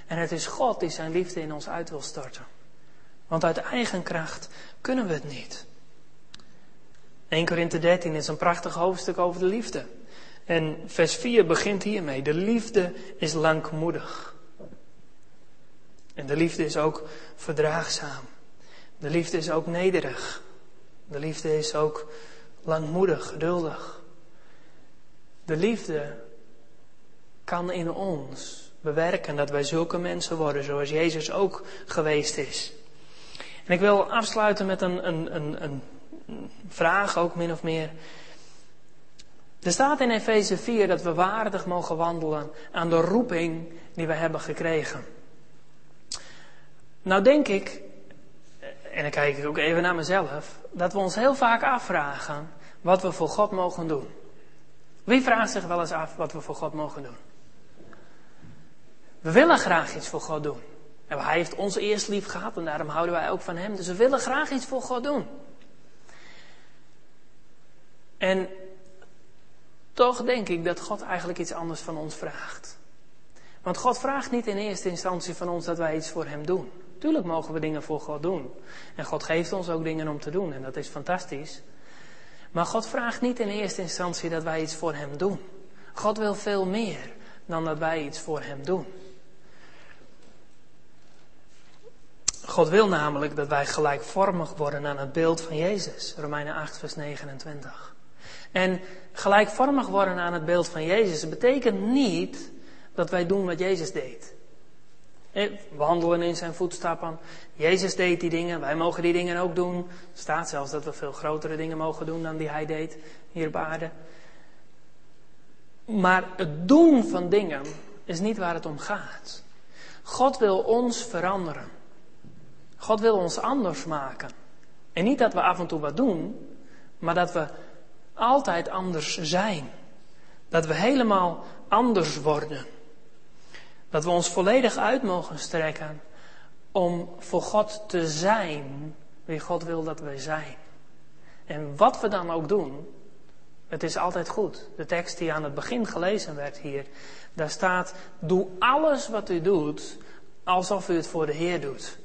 En het is God die zijn liefde in ons uit wil storten. Want uit eigen kracht kunnen we het niet. 1 Korinthe 13 is een prachtig hoofdstuk over de liefde. En vers 4 begint hiermee. De liefde is langmoedig. En de liefde is ook verdraagzaam. De liefde is ook nederig. De liefde is ook langmoedig, geduldig. De liefde kan in ons bewerken dat wij zulke mensen worden zoals Jezus ook geweest is. En ik wil afsluiten met een, een, een, een vraag ook min of meer. Er staat in Efeze 4 dat we waardig mogen wandelen aan de roeping die we hebben gekregen. Nou denk ik, en dan kijk ik ook even naar mezelf, dat we ons heel vaak afvragen wat we voor God mogen doen. Wie vraagt zich wel eens af wat we voor God mogen doen? We willen graag iets voor God doen. En hij heeft ons eerst lief gehad en daarom houden wij ook van hem. Dus we willen graag iets voor God doen. En toch denk ik dat God eigenlijk iets anders van ons vraagt. Want God vraagt niet in eerste instantie van ons dat wij iets voor Hem doen. Tuurlijk mogen we dingen voor God doen. En God geeft ons ook dingen om te doen en dat is fantastisch. Maar God vraagt niet in eerste instantie dat wij iets voor Hem doen. God wil veel meer dan dat wij iets voor Hem doen. God wil namelijk dat wij gelijkvormig worden aan het beeld van Jezus. Romeinen 8, vers 29. En gelijkvormig worden aan het beeld van Jezus betekent niet dat wij doen wat Jezus deed. We wandelen in zijn voetstappen. Jezus deed die dingen, wij mogen die dingen ook doen. Er staat zelfs dat we veel grotere dingen mogen doen dan die hij deed hier op aarde. Maar het doen van dingen is niet waar het om gaat. God wil ons veranderen. God wil ons anders maken. En niet dat we af en toe wat doen, maar dat we altijd anders zijn. Dat we helemaal anders worden. Dat we ons volledig uit mogen strekken om voor God te zijn wie God wil dat wij zijn. En wat we dan ook doen, het is altijd goed. De tekst die aan het begin gelezen werd hier, daar staat: Doe alles wat u doet alsof u het voor de Heer doet.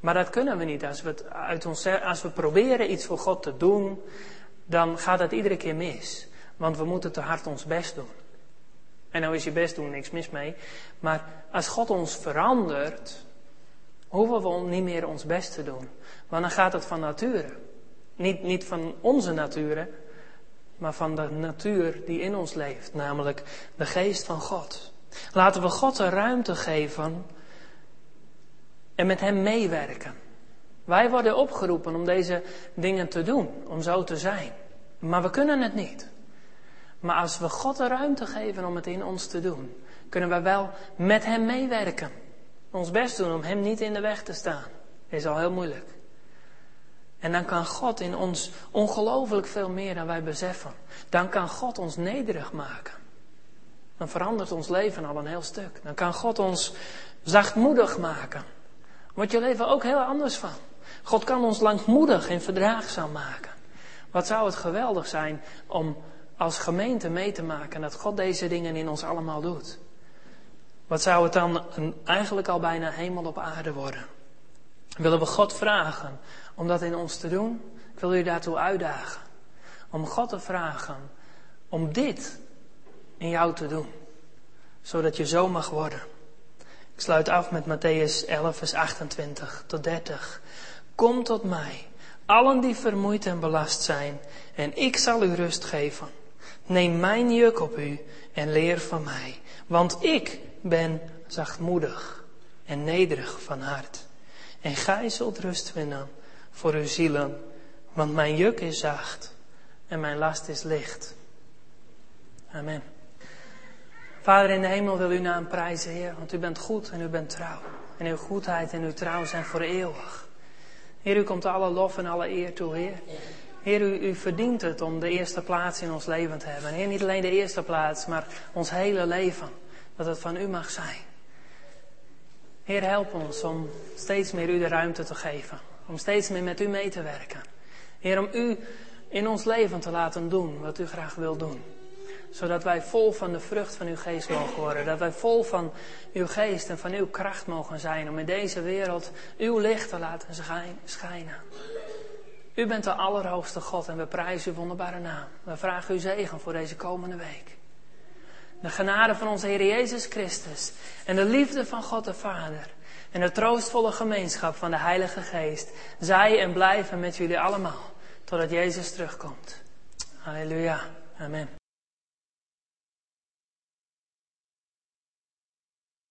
Maar dat kunnen we niet. Als we, uit ons, als we proberen iets voor God te doen, dan gaat het iedere keer mis. Want we moeten te hard ons best doen. En nou is je best doen niks mis mee. Maar als God ons verandert, hoeven we niet meer ons best te doen. Want dan gaat het van nature. Niet, niet van onze nature, maar van de natuur die in ons leeft. Namelijk de geest van God. Laten we God de ruimte geven en met Hem meewerken. Wij worden opgeroepen om deze dingen te doen, om zo te zijn. Maar we kunnen het niet. Maar als we God de ruimte geven om het in ons te doen, kunnen wij wel met Hem meewerken. Ons best doen om Hem niet in de weg te staan. Is al heel moeilijk. En dan kan God in ons ongelooflijk veel meer dan wij beseffen. Dan kan God ons nederig maken. Dan verandert ons leven al een heel stuk. Dan kan God ons zachtmoedig maken. Wordt je leven ook heel anders van. God kan ons langmoedig en verdraagzaam maken. Wat zou het geweldig zijn om als gemeente mee te maken dat God deze dingen in ons allemaal doet. Wat zou het dan eigenlijk al bijna hemel op aarde worden? Willen we God vragen om dat in ons te doen? Ik wil u daartoe uitdagen. Om God te vragen om dit in jou te doen. Zodat je zo mag worden. Ik sluit af met Matthäus 11, vers 28 tot 30. Kom tot mij, allen die vermoeid en belast zijn, en ik zal u rust geven. Neem mijn juk op u en leer van mij, want ik ben zachtmoedig en nederig van hart. En gij zult rust vinden voor uw zielen, want mijn juk is zacht en mijn last is licht. Amen. Vader in de hemel wil uw naam prijzen, Heer, want u bent goed en u bent trouw. En uw goedheid en uw trouw zijn voor eeuwig. Heer, u komt alle lof en alle eer toe, Heer. Heer, u, verdient het om de eerste plaats in ons leven te hebben. Heer, niet alleen de eerste plaats, maar ons hele leven. Dat het van u mag zijn. Heer, help ons om steeds meer u de ruimte te geven. Om steeds meer met u mee te werken. Heer, om u in ons leven te laten doen wat u graag wil doen. Zodat wij vol van de vrucht van uw geest mogen worden. Dat wij vol van uw geest en van uw kracht mogen zijn om in deze wereld uw licht te laten schijnen. U bent de Allerhoogste God en we prijzen uw wonderbare naam. We vragen u zegen voor deze komende week. De genade van onze Heer Jezus Christus en de liefde van God de Vader en de troostvolle gemeenschap van de Heilige Geest zij en blijven met jullie allemaal totdat Jezus terugkomt. Halleluja. Amen.